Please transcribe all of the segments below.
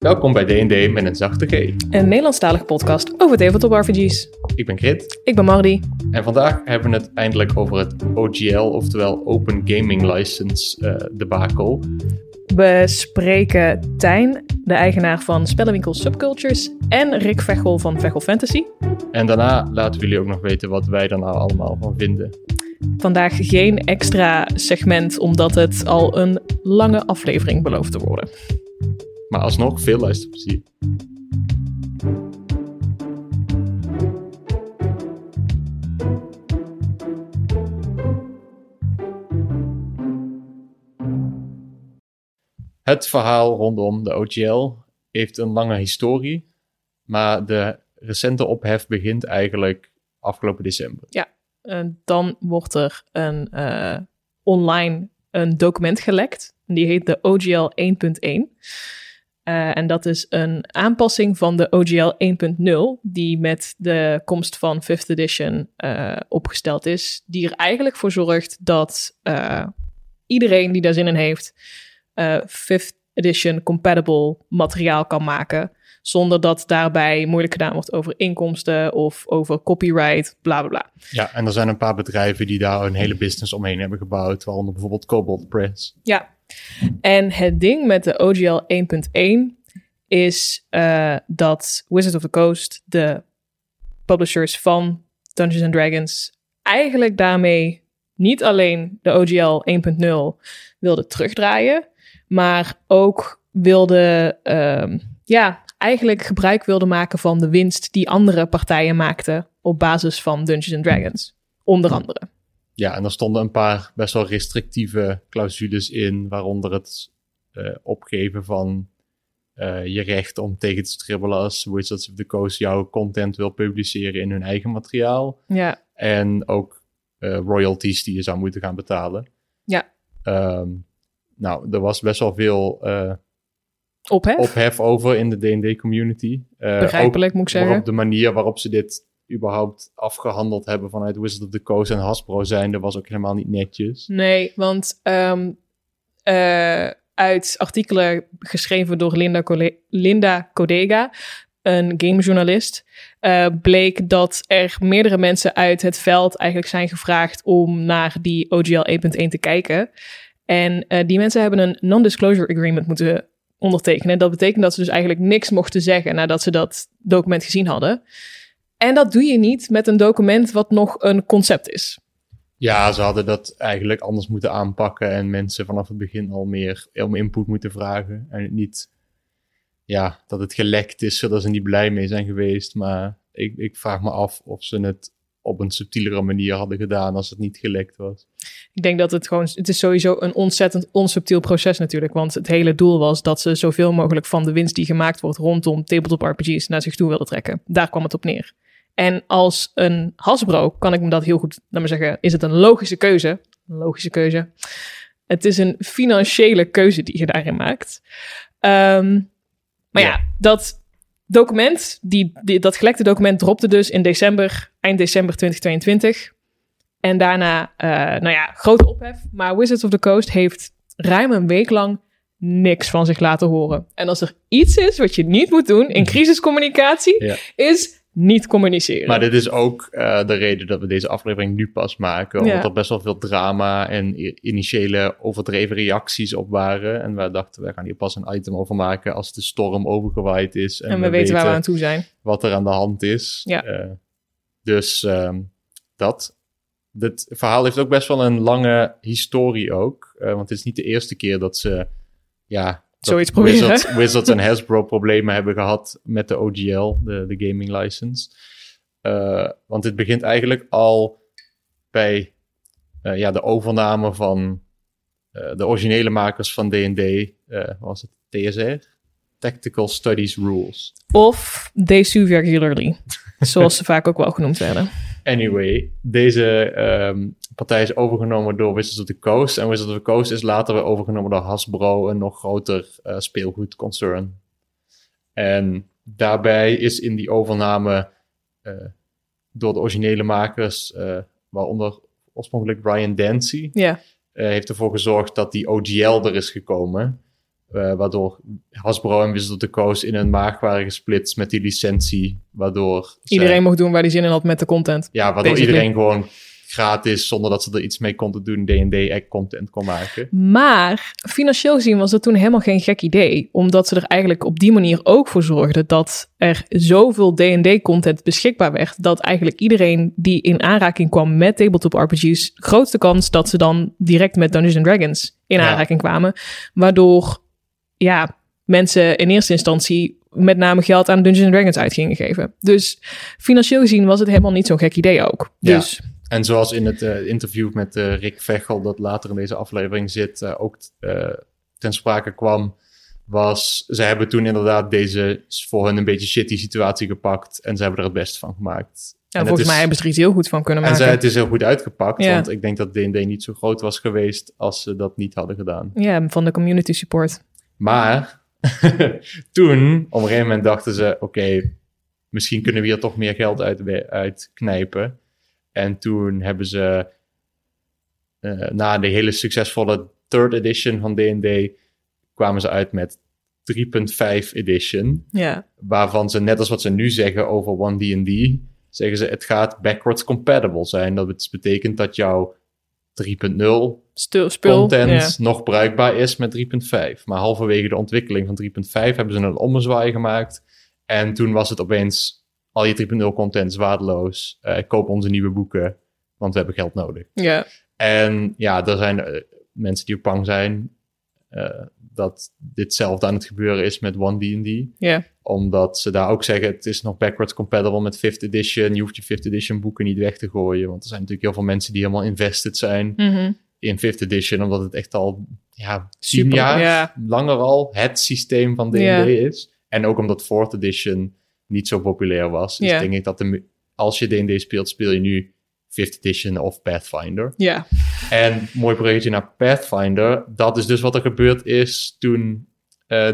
Welkom bij D&D met een zachte G. Een Nederlandstalige podcast over tabletop RPG's. Ik ben Grit Ik ben Mardi. en vandaag hebben we het eindelijk over het OGL, oftewel Open Gaming License eh debakel. We spreken Tijn, de eigenaar van spellenwinkel Subcultures, en Rick Vechel van Vechel Fantasy. En daarna laten we jullie ook nog weten wat wij er nou allemaal van vinden. Vandaag geen extra segment, omdat het al een lange aflevering belooft te worden. Maar alsnog, veel luisterplezier. Het verhaal rondom de OGL heeft een lange historie, maar de recente ophef begint eigenlijk afgelopen december. En dan wordt er een, eh, online een document gelekt. Die heet de OGL 1.1. Eh, en dat is een aanpassing van de OGL 1.0, die met de komst van 5th edition eh, opgesteld is. Die er eigenlijk voor zorgt dat eh, iedereen die daar zin in heeft, eh 5th edition compatible materiaal kan maken. Zonder dat daarbij moeilijk gedaan wordt over inkomsten of over copyright, bla bla bla. Ja, en er zijn een paar bedrijven die daar een hele business omheen hebben gebouwd, waaronder bijvoorbeeld Cobalt Press. Ja, en het ding met de OGL 1.1 is eh, dat Wizard of the Coast, de publishers van Dungeons and Dragons, eigenlijk daarmee niet alleen de OGL 1.0 wilde terugdraaien, maar ook wilde, ehm, ja, eigenlijk gebruik wilde maken van de winst die andere partijen maakten op basis van Dungeons and Dragons, onder andere. Ja, en er stonden een paar best wel restrictieve clausules in, waaronder het eh, opgeven van eh, je recht om tegen te stribbelen als Wizards of the Coast jouw content wil publiceren in hun eigen materiaal. Ja, En ook eh, royalties die je zou moeten gaan betalen. Ja. Ehm, nou, er was best wel veel ophef, ophef over in de D&D-community. begrijpelijk moet ik zeggen. Waarop de manier waarop ze dit überhaupt afgehandeld hebben vanuit Wizards of the Coast en Hasbro zijnde was ook helemaal niet netjes. Nee, want ehm, eh, uit artikelen geschreven door Linda, Linda Codega, een gamejournalist, eh, bleek dat er meerdere mensen uit het veld eigenlijk zijn gevraagd om naar die OGL 1.1 te kijken. En eh, die mensen hebben een non-disclosure agreement moeten ondertekenen. Dat betekent dat ze dus eigenlijk niks mochten zeggen nadat ze dat document gezien hadden. En dat doe je niet met een document wat nog een concept is. Ja, ze hadden dat eigenlijk anders moeten aanpakken en mensen vanaf het begin al meer om input moeten vragen. En het niet, ja, dat het gelekt is, zodat ze niet blij mee zijn geweest. Maar ik, ik vraag me af of ze het op een subtielere manier hadden gedaan als het niet gelekt was. Ik denk dat het gewoon, het is sowieso een ontzettend onsubtiel proces natuurlijk. Want het hele doel was dat ze zoveel mogelijk van de winst die gemaakt wordt rondom tabletop RPG's naar zich toe wilden trekken. Daar kwam het op neer. En als een Hasbro kan ik me dat heel goed, laat maar zeggen, is het een logische keuze. Een logische keuze. Het is een financiële keuze die je daarin maakt. Ehm, maar ja, Ja. dat document, die, die, dat gelekte document dropte dus in december, eind december 2022. En daarna, eh, nou ja, grote ophef. Maar Wizards of the Coast heeft ruim een week lang niks van zich laten horen. En als er iets is wat je niet moet doen in crisiscommunicatie, Ja. is niet communiceren. Maar dit is ook eh, de reden dat we deze aflevering nu pas maken. Omdat Ja. er best wel veel drama en initiële overdreven reacties op waren. En wij dachten, wij gaan hier pas een item over maken als de storm overgewaaid is. en we, weten waar we aan toe zijn. wat er aan de hand is. Ja. Eh, dus ehm, dat. Dit verhaal heeft ook best wel een lange historie ook. eh, want het is niet de eerste keer dat ze... Ja, Zoiets proberen. Wizards, Wizards en Hasbro problemen hebben gehad met de OGL, de, de gaming license. Eh, want dit begint eigenlijk al bij eh, ja, de overname van eh, de originele makers van D&D. was het TSR? Tactical Studies Rules. Of they sue regularly. zoals ze vaak ook wel genoemd werden. Anyway, deze ehm, partij is overgenomen door Wizards of the Coast. En Wizards of the Coast is later weer overgenomen door Hasbro, een nog groter eh, speelgoedconcern. En daarbij is in die overname eh, door de originele makers, eh, waaronder oorspronkelijk Ryan Dancy, heeft ervoor gezorgd dat die OGL er is gekomen. Eh, waardoor Hasbro en Wizards of the Coast in een maag waren gesplitst met die licentie. Waardoor zij- Iedereen mocht doen waar hij zin in had met de content. ja, waardoor basically. iedereen gewoon gratis, zonder dat ze er iets mee konden doen, D&D content kon maken. Maar financieel gezien was dat toen helemaal geen gek idee. Omdat ze er eigenlijk op die manier ook voor zorgden dat er zoveel D&D-content beschikbaar werd. Dat eigenlijk iedereen die in aanraking kwam met tabletop RPG's... grootste kans dat ze dan direct met Dungeons and Dragons in Ja. aanraking kwamen. Waardoor, ja, mensen in eerste instantie met name geld aan Dungeons Dragons uit gingen geven. Dus financieel gezien was het helemaal niet zo'n gek idee ook. Ja. Dus En zoals in het eh, interview met eh, Rick Vechel, dat later in deze aflevering zit, eh, ook ten sprake kwam, was, ze hebben toen inderdaad deze voor hun een beetje shitty situatie gepakt en ze hebben er het beste van gemaakt. ja, En volgens is- mij hebben ze er iets heel goed van kunnen En maken. zij, het is heel goed uitgepakt, Ja. want ik denk dat D&D niet zo groot was geweest als ze dat niet hadden gedaan. Ja, van de community support. Maar toen, op een gegeven moment dachten ze, oké, misschien kunnen we hier toch meer geld uit, uit knijpen. En toen hebben ze, eh, na de hele succesvolle third edition van D&D, kwamen ze uit met 3.5 edition. Ja, Waarvan ze, net als wat ze nu zeggen over 1D&D, zeggen ze het gaat backwards compatible zijn. Dat betekent dat jouw 3.0 Stil, spul. content nog bruikbaar is met 3.5. Maar halverwege de ontwikkeling van 3.5 hebben ze een ommezwaai gemaakt. En toen was het opeens, al je 3.0 content is waardeloos. Eh, koop onze nieuwe boeken, want we hebben geld nodig. Ja, En ja, er zijn eh, mensen die ook bang zijn eh, dat ditzelfde aan het gebeuren is met 1D&D. ja, Omdat ze daar ook zeggen, het is nog backwards compatible met 5th edition. Je hoeft je 5th edition boeken niet weg te gooien. Want er zijn natuurlijk heel veel mensen die helemaal invested zijn Mhm. In 5th edition, omdat het echt al ja, Super, jaar ja. langer al het systeem van D&D Ja. is. En ook omdat 4th edition niet zo populair was. Dus Ja. denk ik dat de, als je D&D speelt, speel je nu 5th edition of Pathfinder. ja, En mooi bruggetje naar Pathfinder. Dat is dus wat er gebeurd is toen eh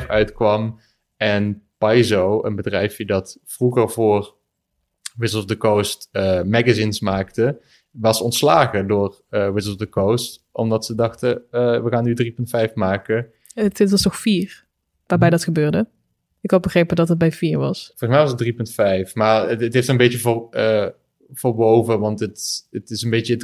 3.5 uitkwam. En Paizo, een bedrijfje dat vroeger voor Wizards of the Coast eh, magazines maakte, was ontslagen door eh, Wizards of the Coast. Omdat ze dachten, eh, we gaan nu 3.5 maken. Het, dit was toch vier waarbij dat gebeurde? Ik had begrepen dat het bij vier was. Volgens mij was het 3.5. Maar het, het heeft een beetje voor, eh, verwoven, want het, het is een beetje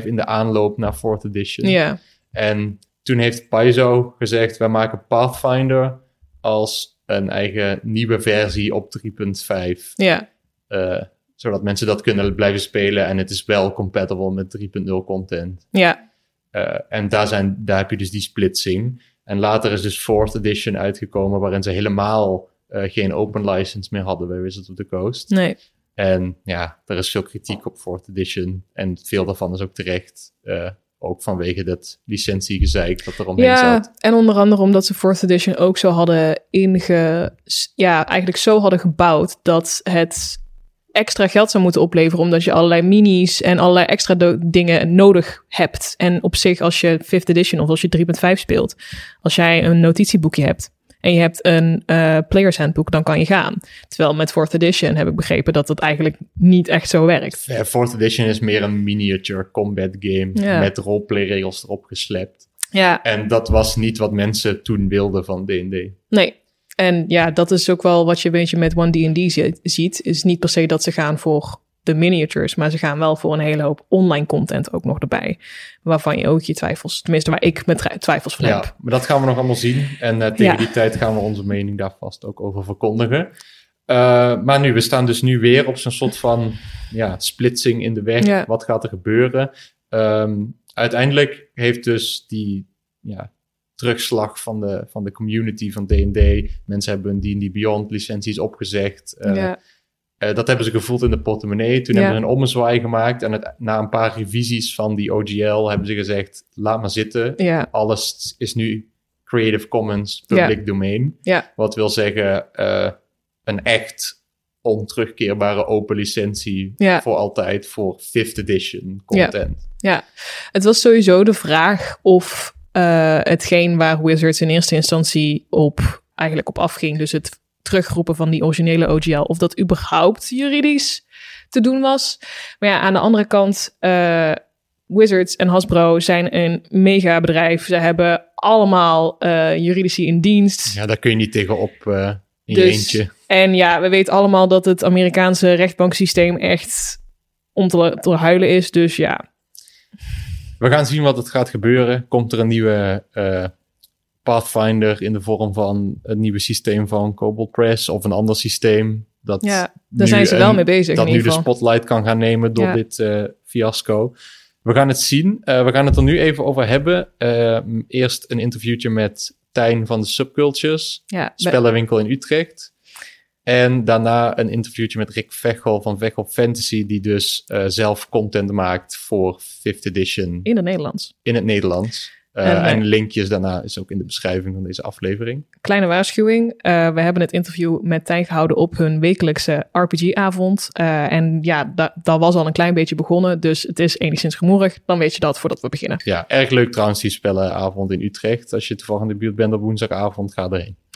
3.5 in de aanloop naar 4th edition. Ja, En toen heeft Paizo gezegd, wij maken Pathfinder als een eigen nieuwe versie op 3.5. ja, eh, zodat mensen dat kunnen blijven spelen en het is wel compatible met 3.0 content. ja, Eh, en daar, zijn, daar heb je dus die splitsing. En later is dus 4th edition uitgekomen, waarin ze helemaal eh, geen open license meer hadden bij Wizards of the Coast. nee. En ja, er is veel kritiek op 4th edition. En veel daarvan is ook terecht. eh, ook vanwege dat licentiegezeik dat er omheen Ja, zat. en onder andere omdat ze 4th edition ook zo hadden inge... Ja, eigenlijk zo hadden gebouwd dat het extra geld zou moeten opleveren... omdat je allerlei minis en allerlei extra dingen nodig hebt. En op zich, als je 5th edition of als je 3.5 speelt... als jij een notitieboekje hebt en je hebt een eh player's handbook, dan kan je gaan. Terwijl met 4th edition heb ik begrepen dat dat eigenlijk niet echt zo werkt. Ja, 4th edition is meer een miniature combat game met roleplay regels erop geslept. Ja, En dat was niet wat mensen toen wilden van D&D. Nee. En ja, dat is ook wel wat je een beetje met 1D&D zi- ziet. Is niet per se dat ze gaan voor de miniatures, maar ze gaan wel voor een hele hoop online content ook nog erbij. Waarvan je ook je twijfels, tenminste waar ik mijn tri- twijfels van Ja, heb. maar dat gaan we nog allemaal zien. En eh, tegen Ja. die tijd gaan we onze mening daar vast ook over verkondigen. Eh, maar nu, we staan dus nu weer op zo'n soort van ja, splitsing in de weg. Ja. Wat gaat er gebeuren? Ehm, uiteindelijk heeft dus die ja, terugslag van de, van de community van D&D. Mensen hebben een D&D Beyond licenties opgezegd. Eh, ja, eh, dat hebben ze gevoeld in de portemonnee. Toen Ja. hebben ze een ommezwaai gemaakt. En het, na een paar revisies van die OGL hebben ze gezegd... laat maar zitten. ja, Alles is nu Creative Commons public domain. ja, Wat wil zeggen eh, een echt onterugkeerbare open licentie... Voor altijd voor 5th edition content. ja. Het was sowieso de vraag of eh, hetgeen waar Wizards in eerste instantie op eigenlijk op afging, dus het terugroepen van die originele OGL, of dat überhaupt juridisch te doen was. Maar ja, aan de andere kant, eh, Wizards en Hasbro zijn een mega bedrijf. Ze hebben allemaal eh, juridici in dienst. Ja, daar kun je niet tegenop uh, in Dus- je eentje. En ja, we weten allemaal dat het Amerikaanse rechtbanksysteem echt om te, te huilen is. Dus ja, We gaan zien wat het gaat gebeuren. Komt er een nieuwe eh, Pathfinder in de vorm van het nieuwe systeem van Cobalt Press of een ander systeem? Dat ja daar zijn ze wel een- mee bezig dat in nu ieder de geval. spotlight kan gaan nemen door Ja. dit eh, fiasco. We gaan het zien. Eh, we gaan het er nu even over hebben. Eerst een interviewtje met Tijn van de Subcultures, Ja, spellenwinkel in Utrecht. En daarna een interviewtje met Rick Vechel van Vechel Fantasy, die dus eh, zelf content maakt voor 5th edition in het Nederlands. in het Nederlands. Eh, En, eh, en linkjes daarna is ook in de beschrijving van deze aflevering. Kleine waarschuwing. we hebben het interview met Tijn gehouden op hun wekelijkse RPG-avond. En ja, da- dat was al een klein beetje begonnen. Dus het is enigszins gemoerig. Dan weet je dat voordat we beginnen. Ja, erg leuk trouwens die spellenavond in Utrecht. Als je toevallig in de buurt bent op woensdagavond, ga erheen.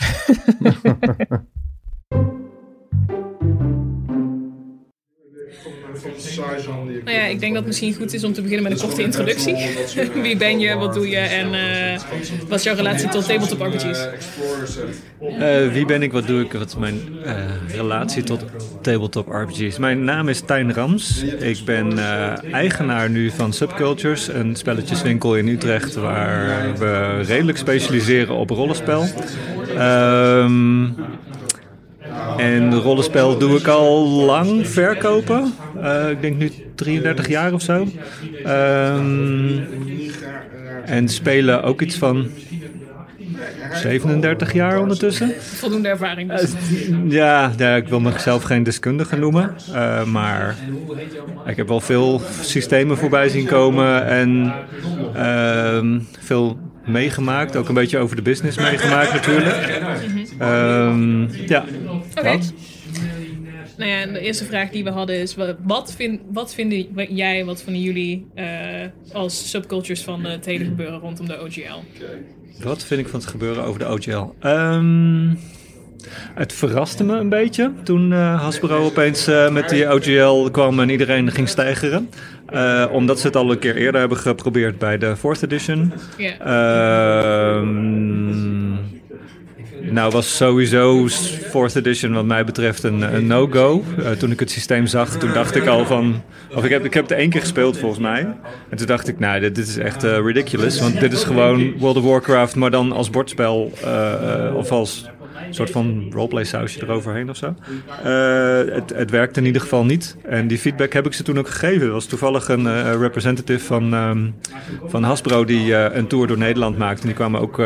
Nou ja, ik denk dat het misschien goed is om te beginnen met een korte introductie. Wie ben je, wat doe je en eh, wat is jouw relatie tot tabletop RPG's? Eh, wie ben ik, wat doe ik, wat is mijn eh, relatie tot tabletop RPG's? Mijn naam is Tijn Rams. Ik ben eh, eigenaar nu van Subcultures, een spelletjeswinkel in Utrecht waar we redelijk specialiseren op rollenspel. Ehm, en rollenspel doe ik al lang verkopen. Eh, ik denk nu 33 jaar of zo. Ehm, en spelen ook iets van 37 jaar ondertussen. Voldoende ervaring dus. Ja, ja, ik wil mezelf geen deskundige noemen. eh, maar ik heb wel veel systemen voorbij zien komen en ehm, veel meegemaakt. Ook een beetje over de business meegemaakt natuurlijk. Ehm, ja, Oké. Nou ja, en de eerste vraag die we hadden is: wa- wat, vind, wat vinden jij, wat vinden jullie eh, als subcultures van het hele gebeuren rondom de OGL? Wat vind ik van het gebeuren over de OGL? Ehm, het verraste me een beetje toen eh, Hasbro opeens eh, met die OGL kwam en iedereen ging stijgeren. Omdat ze het al een keer eerder hebben geprobeerd bij de 4th edition. Ja. Ehm, nou was sowieso 4th edition wat mij betreft een, een no-go. Eh, toen ik het systeem zag, toen dacht ik al van... Of ik heb, ik heb het één keer gespeeld volgens mij. En toen dacht ik, nou dit, is echt eh, ridiculous. Want dit is gewoon World of Warcraft, maar dan als bordspel. eh, of als soort van roleplay sausje eroverheen of zo. Het, het werkte in ieder geval niet. En die feedback heb ik ze toen ook gegeven. Er was toevallig een representative van, ehm, van Hasbro die een tour door Nederland maakte. En die kwamen ook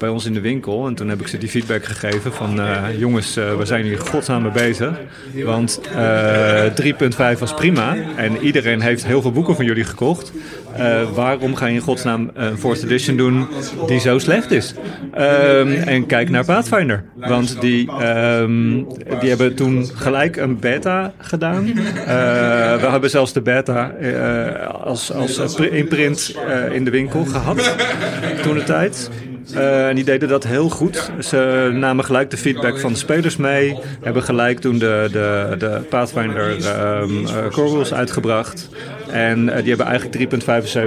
bij ons in de winkel. En toen heb ik ze die feedback gegeven van... eh, jongens, eh, we zijn hier godsnaam mee bezig. Want eh 3.5 was prima. En iedereen heeft heel veel boeken van jullie gekocht. Eh, waarom ga je in godsnaam een 4th edition doen die zo slecht is? Ehm, en kijk naar Pathfinder. Want die, ehm, die hebben toen gelijk een beta gedaan. Eh, we hebben zelfs de beta eh, als, als eh, eh, in de winkel gehad toen de tijd. Eh, en die deden dat heel goed. Ze namen gelijk de feedback van de spelers mee. Hebben gelijk toen de, de, de Pathfinder ehm eh, core rules uitgebracht. En eh, die hebben eigenlijk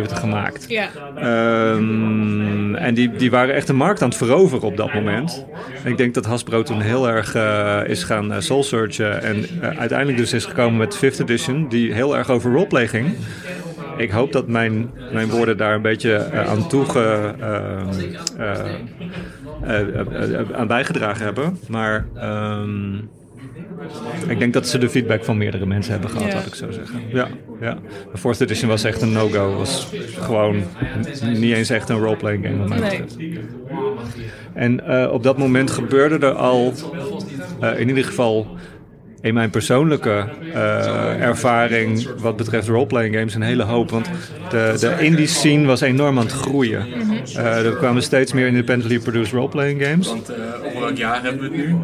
3.75 gemaakt. Ja. Ehm, en die, die waren echt de markt aan het veroveren op dat moment. En ik denk dat Hasbro toen heel erg eh, is gaan uh, soul searchen. En eh, uiteindelijk dus is gekomen met 5th edition, die heel erg over roleplay ging. Ik hoop dat mijn, mijn woorden daar een beetje eh, aan toege, eh, eh, aan bijgedragen hebben. Maar ehm, ik denk dat ze de feedback van meerdere mensen hebben gehad, Ja. had ik zo zeggen. Ja, ja. De 4th edition was echt een no-go. Was gewoon niet eens echt een roleplaying game. wat mij Nee. En op dat moment gebeurde er al, in ieder geval in mijn persoonlijke eh, ervaring wat betreft roleplaying games, een hele hoop. Want de, de indie scene was enorm aan het groeien. Eh, er kwamen steeds meer independently produced roleplaying games. welk jaar hebben we het nu?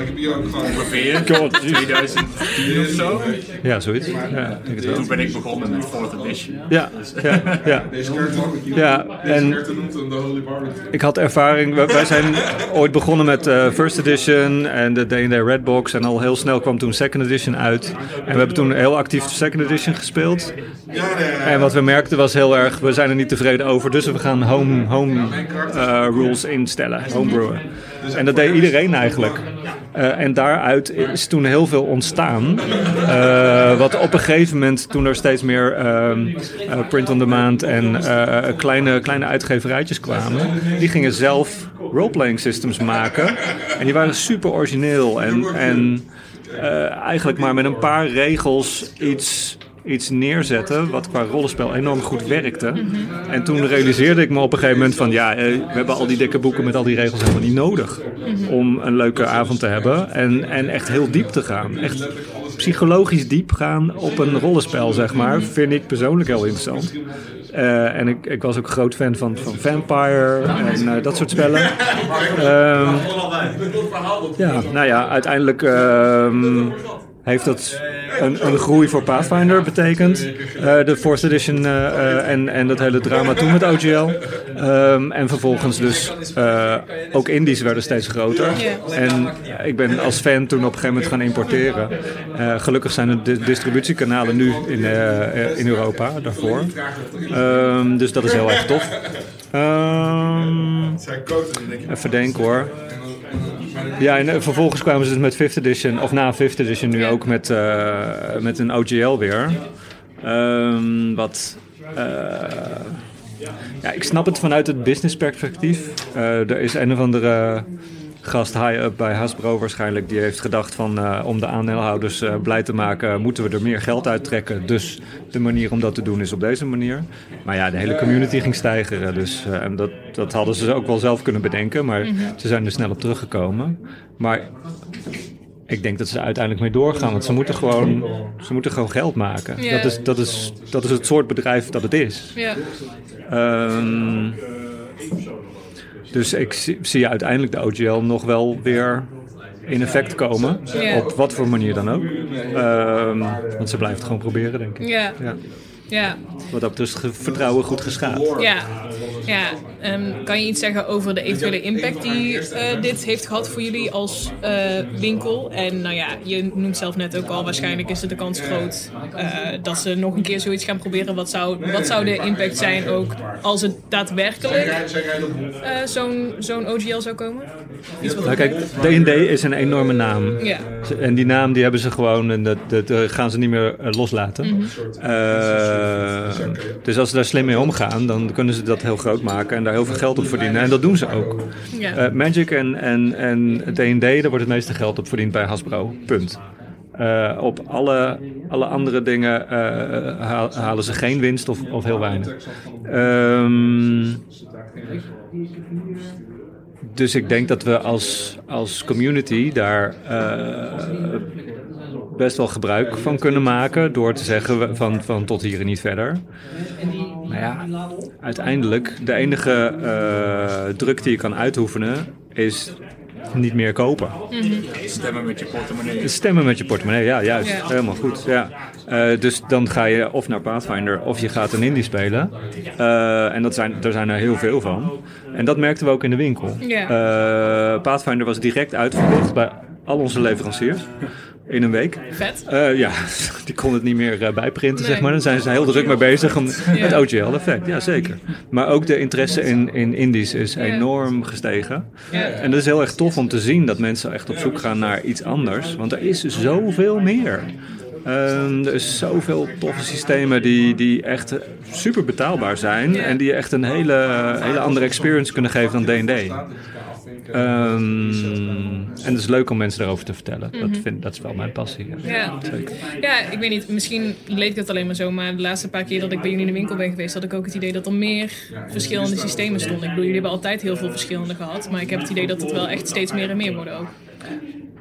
Ik heb hier ook gewoon... Ongeveer God, jeez. 2010 of zo. Ja, zoiets. Ja, denk het wel. Toen ben ik begonnen met 4th edition. Ja, ja, ja. Deze. Ja, en- kaart noemt hem de Holy Barbecue. Ik had ervaring. Wij zijn ooit begonnen met eh, First Edition en de D&D Redbox. En al heel snel kwam toen Second Edition uit. En we hebben toen heel actief Second Edition gespeeld. En wat we merkten was heel erg, we zijn er niet tevreden over. Dus we gaan home, home eh, rules instellen, homebrewen. En dat deed iedereen eigenlijk. Eh, en daaruit is toen heel veel ontstaan. Eh, wat op een gegeven moment, toen er steeds meer ehm, eh, print-on-demand en eh, kleine, kleine uitgeverijtjes kwamen, die gingen zelf roleplaying systems maken. En die waren super origineel en, en eigenlijk maar met een paar regels iets iets neerzetten wat qua rollenspel enorm goed werkte. En toen realiseerde ik me op een gegeven moment van ja, eh, we hebben al die dikke boeken met al die regels helemaal niet nodig om een leuke avond te hebben en, en echt heel diep te gaan. Echt psychologisch diep gaan op een rollenspel, zeg maar, vind ik persoonlijk heel interessant. Eh, en ik, ik was ook groot fan van, van Vampire en eh, dat soort spellen. Ehm, ja, nou ja, uiteindelijk ehm, heeft dat een, een groei voor Pathfinder betekend. Eh, de Fourth Edition eh, eh, en, en dat hele drama toen met OGL. Ehm, en vervolgens dus ook indies werden steeds groter. En ik ben als fan toen op een gegeven moment gaan importeren. Gelukkig zijn er de distributiekanalen nu in, in Europa daarvoor. Ehm, dus dat is heel erg tof. Je... even denken hoor. Ja, en eh, vervolgens kwamen ze dus met 5th edition, of na 5th edition nu ook met, eh, met een OGL weer. Ehm, wat. eh, ja, ik snap het vanuit het business perspectief. Er is een of andere gast high-up bij Hasbro waarschijnlijk die heeft gedacht van eh, om de aandeelhouders eh, blij te maken moeten we er meer geld uittrekken. Dus de manier om dat te doen is op deze manier. Maar ja, de hele community ging stijgeren. Dus, eh, en dat, dat hadden ze ook wel zelf kunnen bedenken, maar ze zijn er snel op teruggekomen. Maar ik denk dat ze uiteindelijk mee doorgaan, want ze moeten gewoon, ze moeten gewoon geld maken. Dat, is, dat, is, dat is het soort bedrijf dat het is. Ja. Ehm, dus ik zie, zie uiteindelijk de OGL nog wel weer in effect komen. Op wat voor manier dan ook. Ehm, want ze blijft gewoon proberen, denk ik. Ja. Ja. Ja. Wat dat dus vertrouwen goed geschaad. Ja, ja. En kan je iets zeggen over de eventuele impact die eh, dit heeft gehad voor jullie als eh, winkel? En nou ja, je noemt zelf net ook al, waarschijnlijk is er de kans groot eh, dat ze nog een keer zoiets gaan proberen. Wat zou, wat zou de impact zijn ook als het daadwerkelijk zo'n zo'n OGL zou komen? Nou, kijk, D&D is een enorme naam. Ja. En die naam die hebben ze gewoon en dat, dat gaan ze niet meer loslaten. Eh, dus als ze daar slim mee omgaan, dan kunnen ze dat heel groot maken en daar heel veel geld op verdienen. En dat doen ze ook. Ja. Eh, Magic en, en, en D&D, daar wordt het meeste geld op verdiend bij Hasbro. Punt. Eh, op alle, alle andere dingen eh, halen ze geen winst of, of heel weinig. Ehm, dus ik denk dat we als, als community daar best wel gebruik van kunnen maken door te zeggen van, van tot hier en niet verder. Maar ja, uiteindelijk de enige eh, druk die je kan uitoefenen is niet meer kopen. Stemmen met je portemonnee. Stemmen met je portemonnee, ja, juist. Ja. Helemaal goed. Ja. Eh, dus dan ga je of naar Pathfinder of je gaat een indie spelen. Eh, en dat zijn, daar zijn er heel veel van. En dat merkten we ook in de winkel. Eh, Pathfinder was direct uitverkocht bij al onze leveranciers. In een week. Vet. Eh, ja, die kon het niet meer eh, bijprinten, Nee. zeg maar. Dan zijn ze heel druk mee bezig om het OGL-effect. Ja, zeker. Maar ook de interesse in, in indies is enorm gestegen. En dat is heel erg tof om te zien dat mensen echt op zoek gaan naar iets anders. Want er is zoveel meer. Ehm, er is zoveel toffe systemen die, die echt super betaalbaar zijn. En die echt een hele, hele andere experience kunnen geven dan D&D. Ehm, en het is leuk om mensen daarover te vertellen. dat, vind, dat is wel mijn passie. Ja. Ja. Ik weet niet. Misschien leek dat alleen maar zo. Maar de laatste paar keer dat ik bij jullie in de winkel ben geweest, had ik ook het idee dat er meer verschillende systemen stonden. Ik bedoel, jullie hebben altijd heel veel verschillende gehad. Maar ik heb het idee dat het wel echt steeds meer en meer worden ook.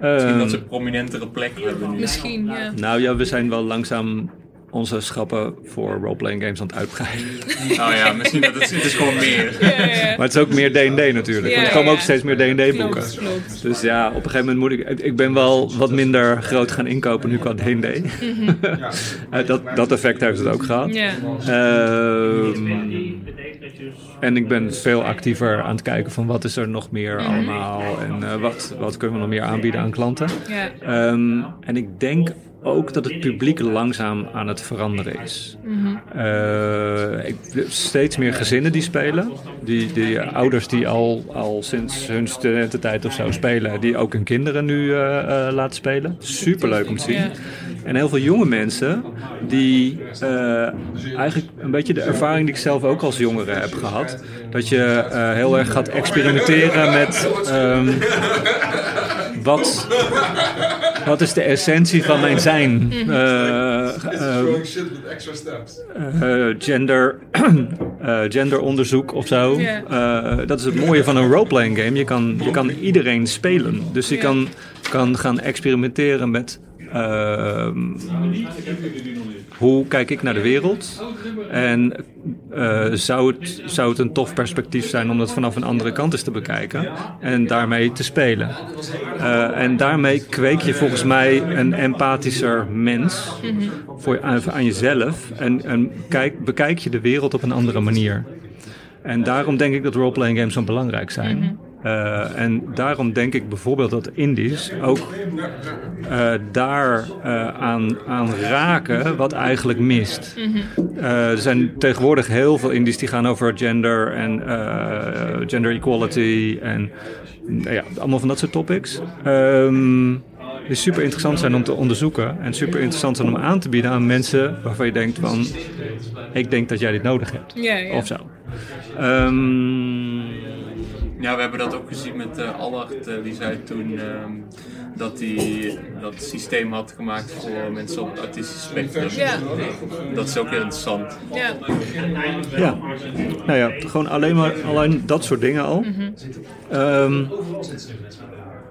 Misschien Ehm, dat ze een prominentere plek hebben nu. Misschien, ja. nou ja, we zijn wel langzaam onze schappen voor roleplaying games aan het uitbreiden. Oh ja, misschien dat het, het is gewoon meer. Ja, ja, ja. Maar het is ook meer D&D natuurlijk. Ja, Want er komen ook steeds meer D&D boeken. Klopt, klopt. Dus ja, op een gegeven moment moet ik... ik- ben wel wat minder groot gaan inkopen nu qua D&D. Eh, dat, dat effect heeft het ook gehad. Ja. Ehm, en ik ben veel actiever aan het kijken van wat is er nog meer allemaal. En eh, wat, wat kunnen we nog meer aanbieden aan klanten. Ja. Ehm, en ik denk ook dat het publiek langzaam aan het veranderen is. Ik, steeds meer gezinnen die spelen. Die, die ouders die al, al sinds hun studententijd of zo spelen, die ook hun kinderen nu eh, eh, laten spelen. Superleuk om te zien. En heel veel jonge mensen die eigenlijk een beetje de ervaring die ik zelf ook als jongere heb gehad. Dat je heel erg gaat experimenteren met ehm, wat, wat is de essentie van mijn zijn. Eh, eh, steps. eh, gender, eh, genderonderzoek of zo. Eh, dat is het mooie van een roleplaying game. Je kan, je kan iedereen spelen. Dus je kan, kan gaan experimenteren met... hoe kijk ik naar de wereld? En eh, zou, het, zou het een tof perspectief zijn om dat vanaf een andere kant eens te bekijken en daarmee te spelen? Eh, en daarmee kweek je volgens mij een empathischer mens voor, aan, jezelf en, en kijk, bekijk je de wereld op een andere manier. En daarom denk ik dat roleplaying games zo belangrijk zijn. Eh, en daarom denk ik bijvoorbeeld dat indies ook eh, daar eh, aan, aan raken wat eigenlijk mist. Eh, er zijn tegenwoordig heel veel indies die gaan over gender en gender equality en ja, allemaal van dat soort topics. Ehm, die super interessant zijn om te onderzoeken en super interessant zijn om aan te bieden aan mensen waarvan je denkt van, ik denk dat jij dit nodig hebt. Of zo. Ehm, Ja, we hebben dat ook gezien met eh Allard. eh, die zei toen ehm, dat hij dat systeem had gemaakt voor mensen op het autistische spectrum. Ja. Dat is ook heel interessant. Ja. Ja, nou ja, gewoon alleen maar alleen dat soort dingen al. Ehm,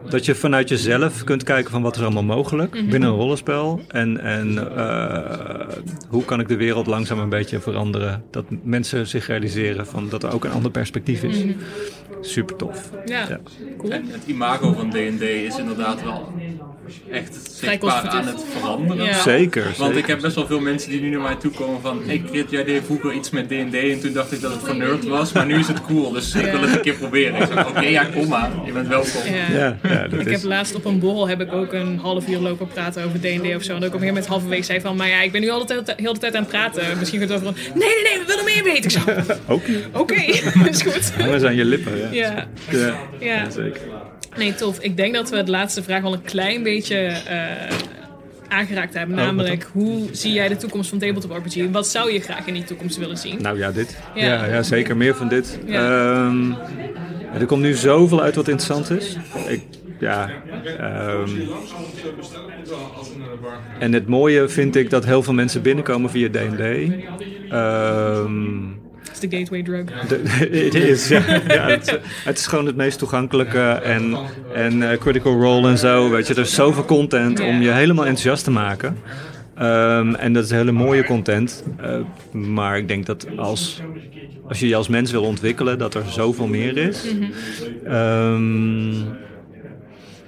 dat je vanuit jezelf kunt kijken van wat is allemaal mogelijk binnen een rollenspel. En, en eh, hoe kan ik de wereld langzaam een beetje veranderen. Dat mensen zich realiseren van dat er ook een ander perspectief is. Super tof. Ja. Ja. En het imago van D&D is inderdaad wel echt zichtbaar aan het veranderen. Ja. Zeker. Want zeker. ik heb best wel veel mensen die nu naar mij toe komen van... Ik Krit, jij deed vroeger iets met D&D en toen dacht ik dat het voor nerd was. Maar nu is het cool, dus ik wil het een keer proberen. Ik zeg, oké, ja, kom maar. Je bent welkom. Ja. Ja, ja, dat Ik is... heb laatst op een borrel heb ik ook een half uur lopen praten over D&D of zo. En op een gegeven moment halverwege zei van... Maar ja, ik ben nu al de tijd, heel de tijd aan het praten. Misschien gaat het over een... Nee, nee, nee, we willen meer weten. Ik zo, Oké. oké, is goed. Hangen aan je lippen, ja. Ja, Ja, ja. zeker. Nee, tof. Ik denk dat we de laatste vraag al een klein beetje eh, aangeraakt hebben. Oh, Namelijk, hoe zie jij de toekomst van Tabletop RPG? Wat zou je graag in die toekomst willen zien? Nou ja, dit. Ja. Ja, ja, zeker meer van dit. Ja. Ehm, er komt nu zoveel uit wat interessant is. Ik, ja, ehm, en het mooie vind ik dat heel veel mensen binnenkomen via D&D. Ehm, Is de gateway drug. Het is, ja. ja het, is- het is gewoon het meest toegankelijke en, en eh, Critical Role en zo. Weet je, er is zoveel content om je helemaal enthousiast te maken. Ehm, en dat is hele mooie content. Eh, maar ik denk dat als, als je je als mens wil ontwikkelen, dat er zoveel meer is. Ehm,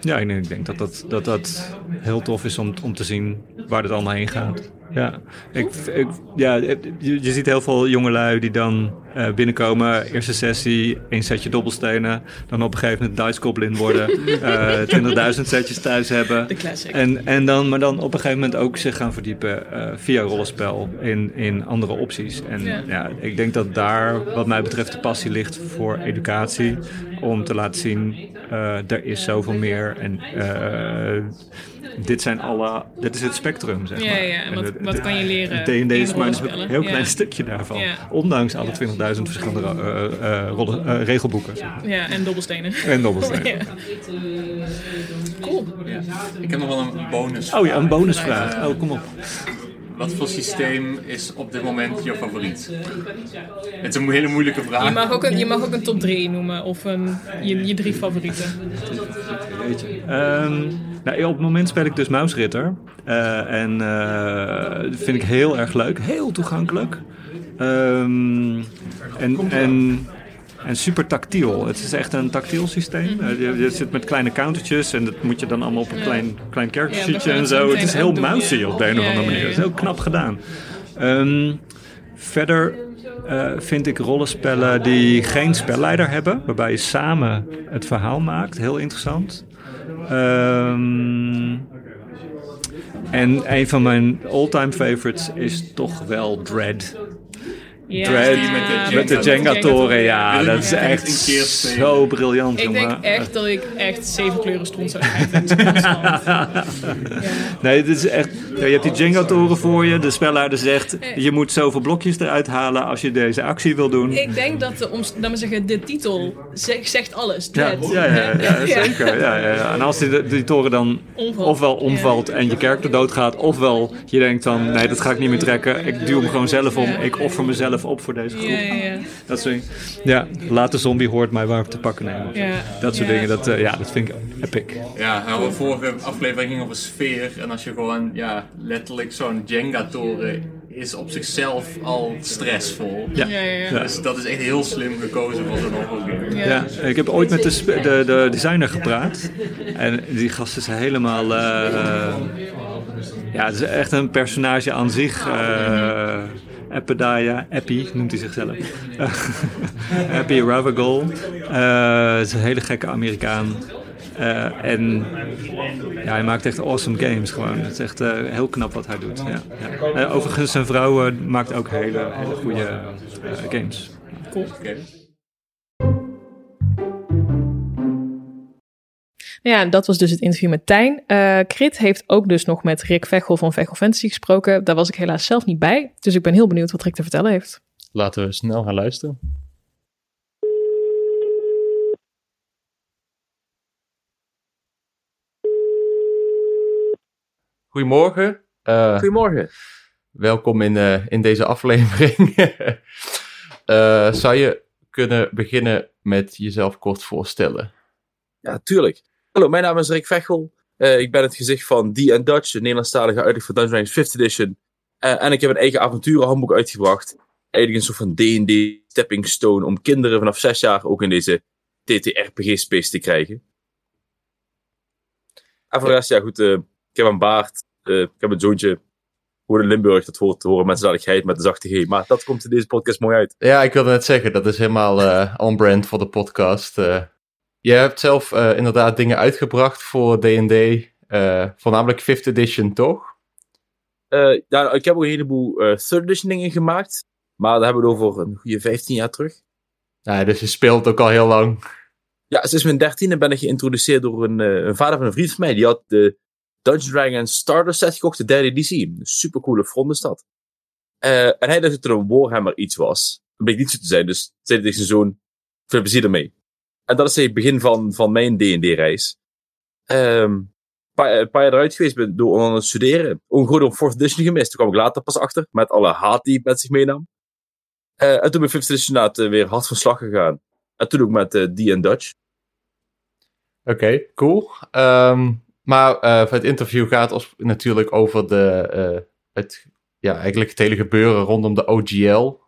ja, ik denk, ik denk dat, dat, dat dat heel tof is om, om te zien waar het allemaal heen gaat. Ja, ik, ik, ja je, je ziet heel veel jongelui die dan eh, binnenkomen, eerste sessie, één setje dobbelstenen, dan op een gegeven moment Dice Goblin worden, eh 20.000 setjes thuis hebben. De classic. En, en dan, maar dan op een gegeven moment ook zich gaan verdiepen eh, via rollenspel in, in andere opties. En Ja. ja. ik denk dat daar wat mij betreft de passie ligt voor educatie. Om te laten zien, er is zoveel meer. En eh, dit zijn alle, dit is het spectrum, zeg Ja, maar. ja, en En wat- wat kan je leren D&D is maar een heel Ja. klein stukje daarvan. Ja. Ondanks alle 20.000 verschillende eh, eh, rollen- eh, regelboeken. Ja, en dobbelstenen. En dobbelstenen. Ja. Cool. Ja. Ik heb nog wel een bonus. Oh ja, een bonusvraag. Oh, kom op. Wat voor systeem is op dit moment je favoriet? Het is een hele moeilijke vraag. Je mag, ook een, je mag ook een top 3 noemen of een, je, je drie favorieten. Ehm, nou, op het moment speel ik dus Muisritter. Eh, en eh, dat vind ik heel erg leuk. Heel toegankelijk. Ehm, en, en, en super tactiel. Het is echt een tactiel systeem. Eh, je, zit met kleine countertjes en dat moet je dan allemaal op een klein, klein en zo. Het is heel mousy op de een of andere manier. Het is heel knap gedaan. Ehm, verder eh, vind ik rollenspellen die geen spelleider hebben, waarbij je samen het verhaal maakt, heel interessant. Ehm, en een van mijn all-time favorites is toch wel Dread. Ja. Dread Ja, met de Jenga-toren, ja, dat is echt zo briljant, Ik denk echt dat ik echt zeven kleuren stond zou krijgen. constant. Ja. Nee, dit is echt. ja, Je hebt die Jenga-toren voor je. De spelleider zegt: je moet zoveel blokjes eruit halen als je deze actie wil doen. Ik denk dat de, om, laat maar zeggen, de titel zegt, zegt alles. Ja, Dread. ja, ja, ja, zeker. Ja, ja, ja. En als die, die toren dan Omvalt. ofwel omvalt en je character doodgaat, ofwel je denkt van nee, dat ga ik niet meer trekken. Ik duw hem gewoon zelf om. Ik offer mezelf op voor deze groep. Ja, ja, ja. Dat soort dingen. Ja, laat de zombie hoort mij waar te pakken nemen. Ja. Dat soort Ja. dingen, dat, eh, ja, dat vind ik epic. Ja, nou, de vorige aflevering ging over sfeer. En als je gewoon, ja, letterlijk zo'n Jenga-toren is op zichzelf al stressvol. Ja. Ja, ja. Dus dat is echt heel slim gekozen voor zo'n horrorgame. Ja. Ja, ik heb ooit met de, de, de designer gepraat. En die gast is helemaal. eh, ja, het is echt een personage aan zich. eh Epidaya, Epi noemt hij zichzelf. Epi Ravagol. Eh, het is een hele gekke Amerikaan. Eh, en ja, hij maakt echt awesome games gewoon. Het is echt eh, heel knap wat hij doet. Ja, ja. Eh, overigens, zijn vrouw eh, maakt ook hele, hele goede eh, games. Oké. Ja, dat was dus het interview met Tijn. Eh Krit heeft ook dus nog met Rick Vechel van Vechel Fantasy gesproken. Daar was ik helaas zelf niet bij. Dus ik ben heel benieuwd wat Rick te vertellen heeft. Laten we snel gaan luisteren. Goedemorgen. Eh, Goedemorgen. welkom in, eh, in deze aflevering. Eh, zou je kunnen beginnen met jezelf kort voorstellen? Ja, tuurlijk. Hallo, mijn naam is Rick Vechel. Eh, ik ben het gezicht van and Dutch, een Nederlandstalige uitleg voor Dungeons Dragons 5th Edition. Eh, en ik heb een eigen avonturenhandboek uitgebracht. Eigenlijk een soort van D&D stepping stone om kinderen vanaf 6 jaar ook in deze TTRPG-space te krijgen. En voor de rest, ja goed, eh, ik heb een baard, ik heb een zoontje. Hoe in Limburg, dat hoort te horen met met de zachte G. Maar dat komt in deze podcast mooi uit. Ja, ik wilde net zeggen, dat is helemaal on-brand voor de podcast. Je hebt zelf eh, inderdaad dingen uitgebracht voor D&D, eh, voornamelijk 5th edition, toch? Eh, ja, ik heb ook een heleboel third edition dingen gemaakt. Maar daar hebben we het over een goede 15 jaar terug. Ja, dus je speelt ook al heel lang. Ja, sinds mijn dertiende ben ik geïntroduceerd door een, een vader van een vriend van mij. Die had de Dungeons Dragons Starter set gekocht, de derde editie. Een supercoole frontenstad. Eh en hij dacht dat er een Warhammer iets was. Dat bleek niet zo te zijn, dus zei tegen zijn zoon, veel plezier ermee. En dat is het begin van, van mijn D&D-reis. Ehm, een paar, een paar jaar eruit geweest ben door aan het studeren. Gewoon op 4th edition gemist. Toen kwam ik later pas achter, met alle haat die het met zich meenam. Eh, en toen ben ik 5th edition eh, weer hard van slag gegaan. En toen ook met D and Dutch. Oké, cool. Ehm, maar het interview gaat ons natuurlijk over de, het, ja, eigenlijk het hele gebeuren rondom de OGL,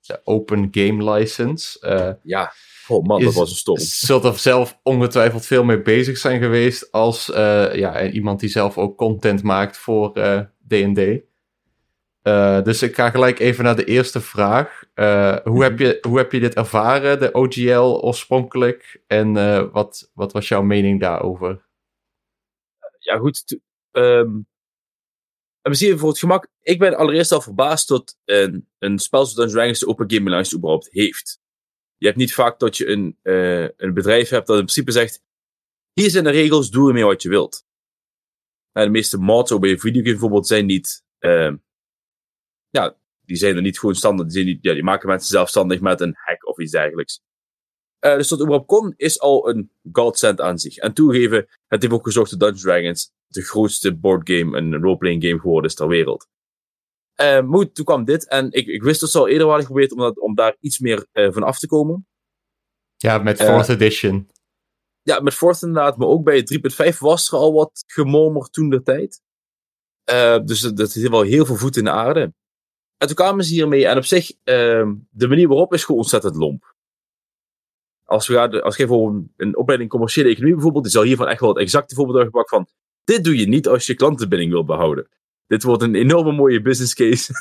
de Open Game License. Ja, oh man, dat Is- was een storm. zult er zelf ongetwijfeld veel mee bezig zijn geweest als eh, ja, iemand die zelf ook content maakt voor eh, D&D. Eh, dus ik ga gelijk even naar de eerste vraag. Eh, hoe, heb je, hoe heb je dit ervaren, de OGL oorspronkelijk? En eh, wat, wat was jouw mening daarover? Ja, goed. to- ehm, en misschien voor het gemak. Ik ben allereerst al verbaasd dat een, een spel zoals Dungeons Dragons de Open Game License überhaupt heeft. Je hebt niet vaak dat je een, eh, een bedrijf hebt dat in principe zegt: hier zijn de regels, doe ermee wat je wilt. Nou, de meeste mods, ook bij videogame bijvoorbeeld, zijn niet. ehm, ja, die zijn er niet gewoon standaard. Die, niet, ja, die maken mensen zelfstandig met een hack of iets dergelijks. Eh, dus dat überhaupt kon, is al een godsend aan zich. En toegeven, het heeft ook gezorgd dat Dungeons Dragons de grootste boardgame en roleplaying game geworden is ter wereld. Maar goed, toen kwam dit en ik, ik wist dat ze al eerder hadden geprobeerd om, dat, om daar iets meer eh, van af te komen. Ja, met Eh, 4th edition. ja, met Fourth inderdaad, maar ook bij 3.5 was er al wat gemormerd toen de tijd. Uh, dus dat, dat heeft wel heel veel voet in de aarde. En toen kwamen ze hiermee, en op zich, uh, de manier waarop is gewoon ontzettend lomp. Als we gaan, als je voor een, opleiding commerciële economie bijvoorbeeld, is al hiervan echt wel het exacte voorbeeld gepakt van, dit doe je niet als je klantenbinding wil behouden. Dit wordt een enorme mooie business case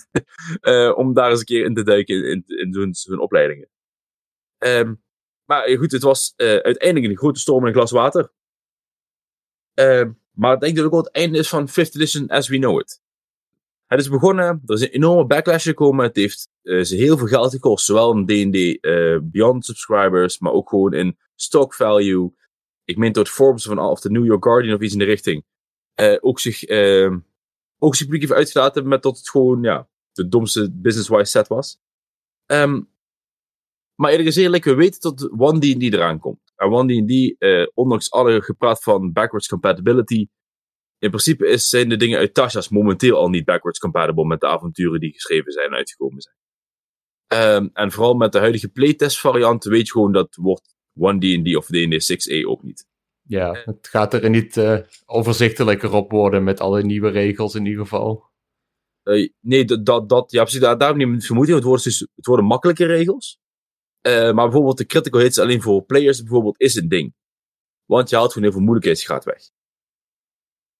uh, om daar eens een keer in te duiken in, in, zo'n opleidingen. Um, maar goed, het was uh, uiteindelijk een grote storm in een glas water. Uh, maar ik denk dat het ook wel het einde is van 5th edition as we know it. Het is begonnen, er is een enorme backlash gekomen. Het heeft uh, ze heel veel geld gekost, zowel in D&D Beyond subscribers, maar ook gewoon in stock value. Ik meen tot Forbes van, of de New York Guardian of iets in de richting. ook zich, ehm, ook zich publiek heeft uitgelaten met dat het gewoon ja, de domste business-wise set was. Um, maar eerlijk gezegd, we weten dat One D&D eraan komt. En One D&D, eh, ondanks alle gepraat van backwards compatibility, in principe is, zijn de dingen uit Tasha's momenteel al niet backwards compatible met de avonturen die geschreven zijn en uitgekomen zijn. Um, en vooral met de huidige playtest variant weet je gewoon dat wordt One D&D of D&D 6e ook niet. Ja, het gaat er niet uh, overzichtelijker op worden met alle nieuwe regels in ieder geval. Uh, nee, dat, dat, dat ja, precies, daar, daarom niet vermoeden. Het worden, dus, het worden makkelijke regels. Uh, maar bijvoorbeeld de critical hits alleen voor players bijvoorbeeld is een ding. Want je haalt gewoon heel veel moeilijkheidsgraad weg.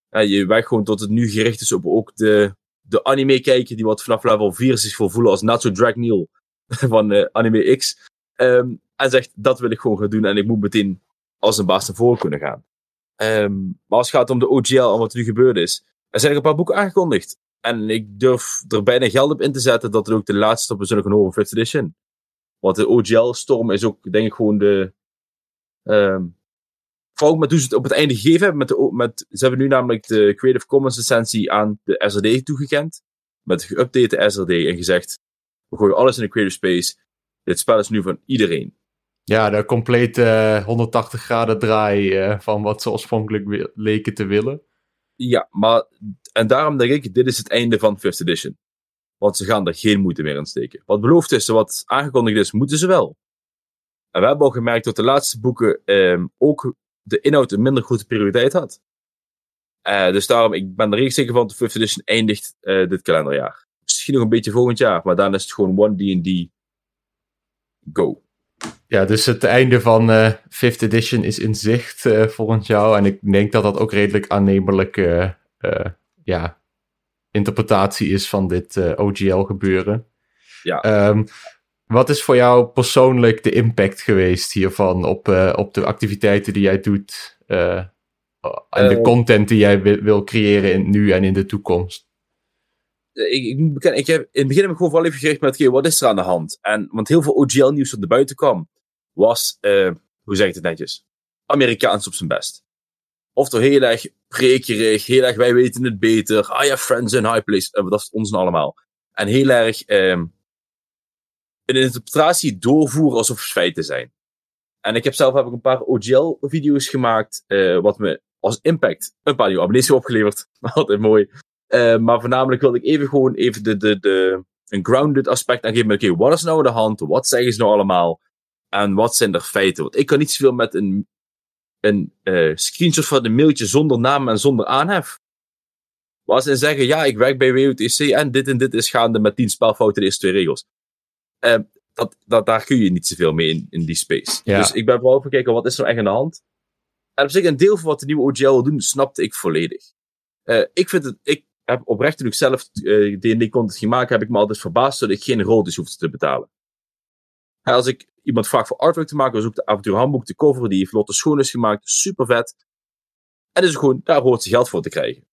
Ja, je werkt gewoon tot het nu gericht is op ook de, de anime kijken die wat vanaf level 4 zich voor voelen als Natsu Drag Neil van uh, Anime X. Um, en zegt, dat wil ik gewoon gaan doen en ik moet meteen als een baas naar voren kunnen gaan. Um, maar als het gaat om de OGL en wat er nu gebeurd is, er zijn er een paar boeken aangekondigd. En ik durf er bijna geld op in te zetten dat het ook de laatste stappen zullen gaan horen 5th edition. Want de OGL-storm is ook, denk ik, gewoon de. Um, vooral met hoe ze het op het einde gegeven hebben. Met met, ze hebben nu namelijk de Creative Commons licentie aan de SRD toegekend. Met geüpdate SRD en gezegd: we gooien alles in de creative space. Dit spel is nu van iedereen. Ja, de complete uh, 180 graden draai uh, van wat ze oorspronkelijk leken te willen. Ja, maar en daarom denk ik, dit is het einde van 5th edition. Want ze gaan er geen moeite meer in steken. Wat beloofd is, wat aangekondigd is, moeten ze wel. En we hebben al gemerkt dat de laatste boeken um, ook de inhoud een minder grote prioriteit had. Uh, dus daarom, ik ben er redelijk zeker van dat de 5th edition eindigt uh, dit kalenderjaar. Misschien nog een beetje volgend jaar, maar dan is het gewoon one D&D go. Ja, dus het einde van uh, 5th edition is in zicht volgend jaar. En ik denk dat dat ook redelijk aannemelijk ja, interpretatie is van dit uh, eh, OGL gebeuren. Ja. Um, wat is voor jou persoonlijk de impact geweest hiervan op, uh, op de activiteiten die jij doet uh, en de content die jij wil creëren in, nu en in de toekomst? Ik, ik bekennen, ik heb, in het begin heb ik gewoon vooral even gericht met, wat is er aan de hand? En, want heel veel OGL-nieuws dat er buiten kwam, was, hoe zeg ik het netjes, Amerikaans op zijn best. Of toch heel erg prekerig, heel erg wij weten het beter. Ah ja, friends in high place. Uh, dat is ons allemaal. En heel erg um, een interpretatie doorvoeren alsof het feiten zijn. En ik heb zelf heb ik een paar OGL-video's gemaakt, wat me als impact een paar nieuwe abonnees opgeleverd. Altijd mooi. Uh, maar voornamelijk wilde ik even gewoon even de, de, de, een grounded aspect aangeven. Oké, okay, wat is nou de hand? Wat zeggen ze nou allemaal? En wat zijn er feiten? Want ik kan niet zoveel met een een uh, screenshot van een mailtje zonder naam en zonder aanhef. Waar ze zeggen, ja, ik werk bij WOTC en dit en dit is gaande met 10 spelfouten de eerste twee regels. Uh, dat, dat, daar kun je niet zoveel mee in, in die space. Ja. Dus ik ben vooral even kijken, wat is er nou echt aan de hand? En op zich, een deel van wat de nieuwe OGL wil doen, snapte ik volledig. Uh, ik vind het, ik heb oprecht toen zelf D&D-content gemaakt, heb ik me altijd verbaasd dat ik geen royalties hoefde te betalen. Als ik iemand vraagt voor artwork te maken, ook de avontuurhandboek, de cover die Vlotte Schoon is gemaakt, super vet. En dus gewoon, daar hoort ze geld voor te krijgen.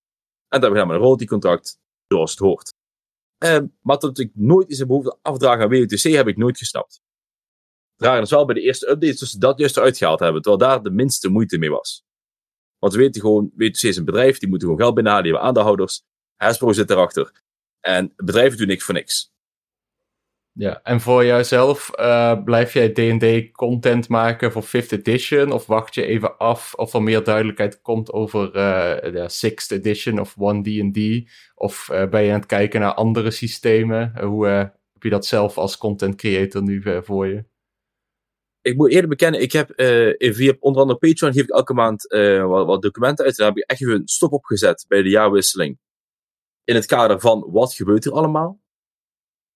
En dan hebben we een royalty-contract, zoals het hoort. Uh, maar dat ik nooit eens een behoefte afdragen aan WTC heb ik nooit gesnapt. Dragen is wel bij de eerste updates dus dat juist eruit gehaald hebben, terwijl daar de minste moeite mee was. Want we weten gewoon, WTC is een bedrijf, die moeten gewoon geld binnenhalen, die hebben aandeelhouders. Hasbro zit erachter. En bedrijven doen niks voor niks. Ja, en voor jouzelf, uh, blijf jij D&D content maken voor 5th edition? Of wacht je even af of er meer duidelijkheid komt over uh, de 6th edition of 1D&D? Of uh, ben je aan het kijken naar andere systemen? hoe heb je dat zelf als content creator nu voor je? ik moet eerlijk bekennen, ik heb eh, via onder andere Patreon geef ik elke maand eh, wat, wat documenten uit. En daar heb ik echt even een stop op gezet bij de jaarwisseling. In het kader van wat gebeurt er allemaal.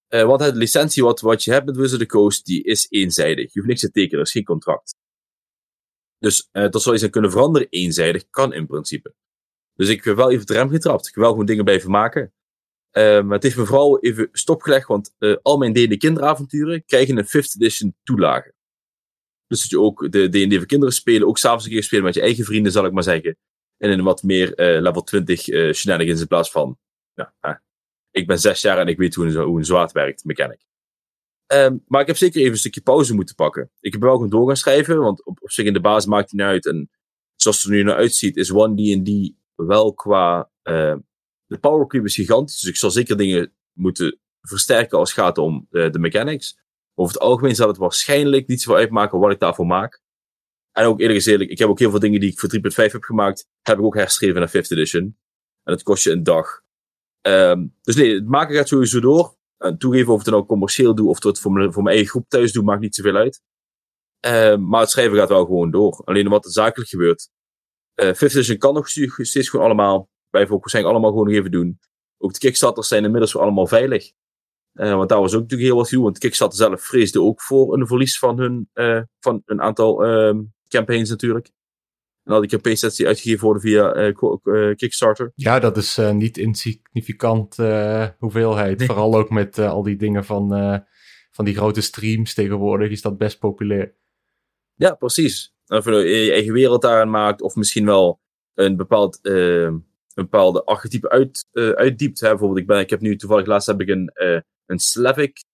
Eh, want het licentie wat, wat je hebt met Wizard of the Coast, die is eenzijdig. Je hoeft niks te tekenen, er is geen contract. Dus eh dat zou je kunnen veranderen, eenzijdig, kan in principe. Dus ik heb wel even de rem getrapt. Ik wil wel gewoon dingen blijven maken. Maar het heeft me vooral even stopgelegd, want eh, al mijn D&D kinderavonturen krijgen een 5th edition toelage. Dus dat je ook de D&D voor kinderen spelen, ook s'avonds een keer spelen met je eigen vrienden, zal ik maar zeggen. En in wat meer level 20 eh shenanigans in plaats van, ja, ik ben zes jaar en ik weet hoe een, hoe een zwaard werkt, mechanic. Ehm, maar ik heb zeker even een stukje pauze moeten pakken. Ik heb wel gewoon door gaan schrijven, want op, op zich in de basis maakt hij niet uit. En zoals het er nu naar uitziet, is One D&D wel qua... eh, de power creep is gigantisch, dus ik zal zeker dingen moeten versterken als het gaat om eh, de mechanics. Over het algemeen zal het waarschijnlijk niet zoveel uitmaken wat ik daarvoor maak. En ook eerlijk gezegd, ik heb ook heel veel dingen die ik voor 3.5 heb gemaakt, heb ik ook herschreven naar 5th edition. En dat kost je een dag. Ehm, dus nee, het maken gaat sowieso door. En toegeven of ik het nou commercieel doe of het voor mijn, voor mijn eigen groep thuis doe, maakt niet zoveel uit. Ehm, maar het schrijven gaat wel gewoon door. Alleen wat er zakelijk gebeurt. eh 5th edition kan nog steeds gewoon allemaal. Ook waarschijnlijk allemaal gewoon nog even doen. Ook de Kickstarters zijn inmiddels weer allemaal veilig. Eh, want daar was ook natuurlijk heel wat gedoe. Want Kickstarter zelf vreesde ook voor een verlies van hun van een aantal ehm, campaigns natuurlijk. En al die campaigns die uitgegeven worden via eh, eh, Kickstarter. Ja, dat is eh, niet insignificant hoeveelheid. Nee. Vooral ook met al die dingen van, van die grote streams tegenwoordig is dat best populair. Ja, precies. Of je nou je eigen wereld daarin maakt, of misschien wel een bepaald eh, een bepaalde archetype uit, uitdiept. Hè? Bijvoorbeeld, ik, ben, ik heb nu toevallig laatst heb ik een, eh, een Slavic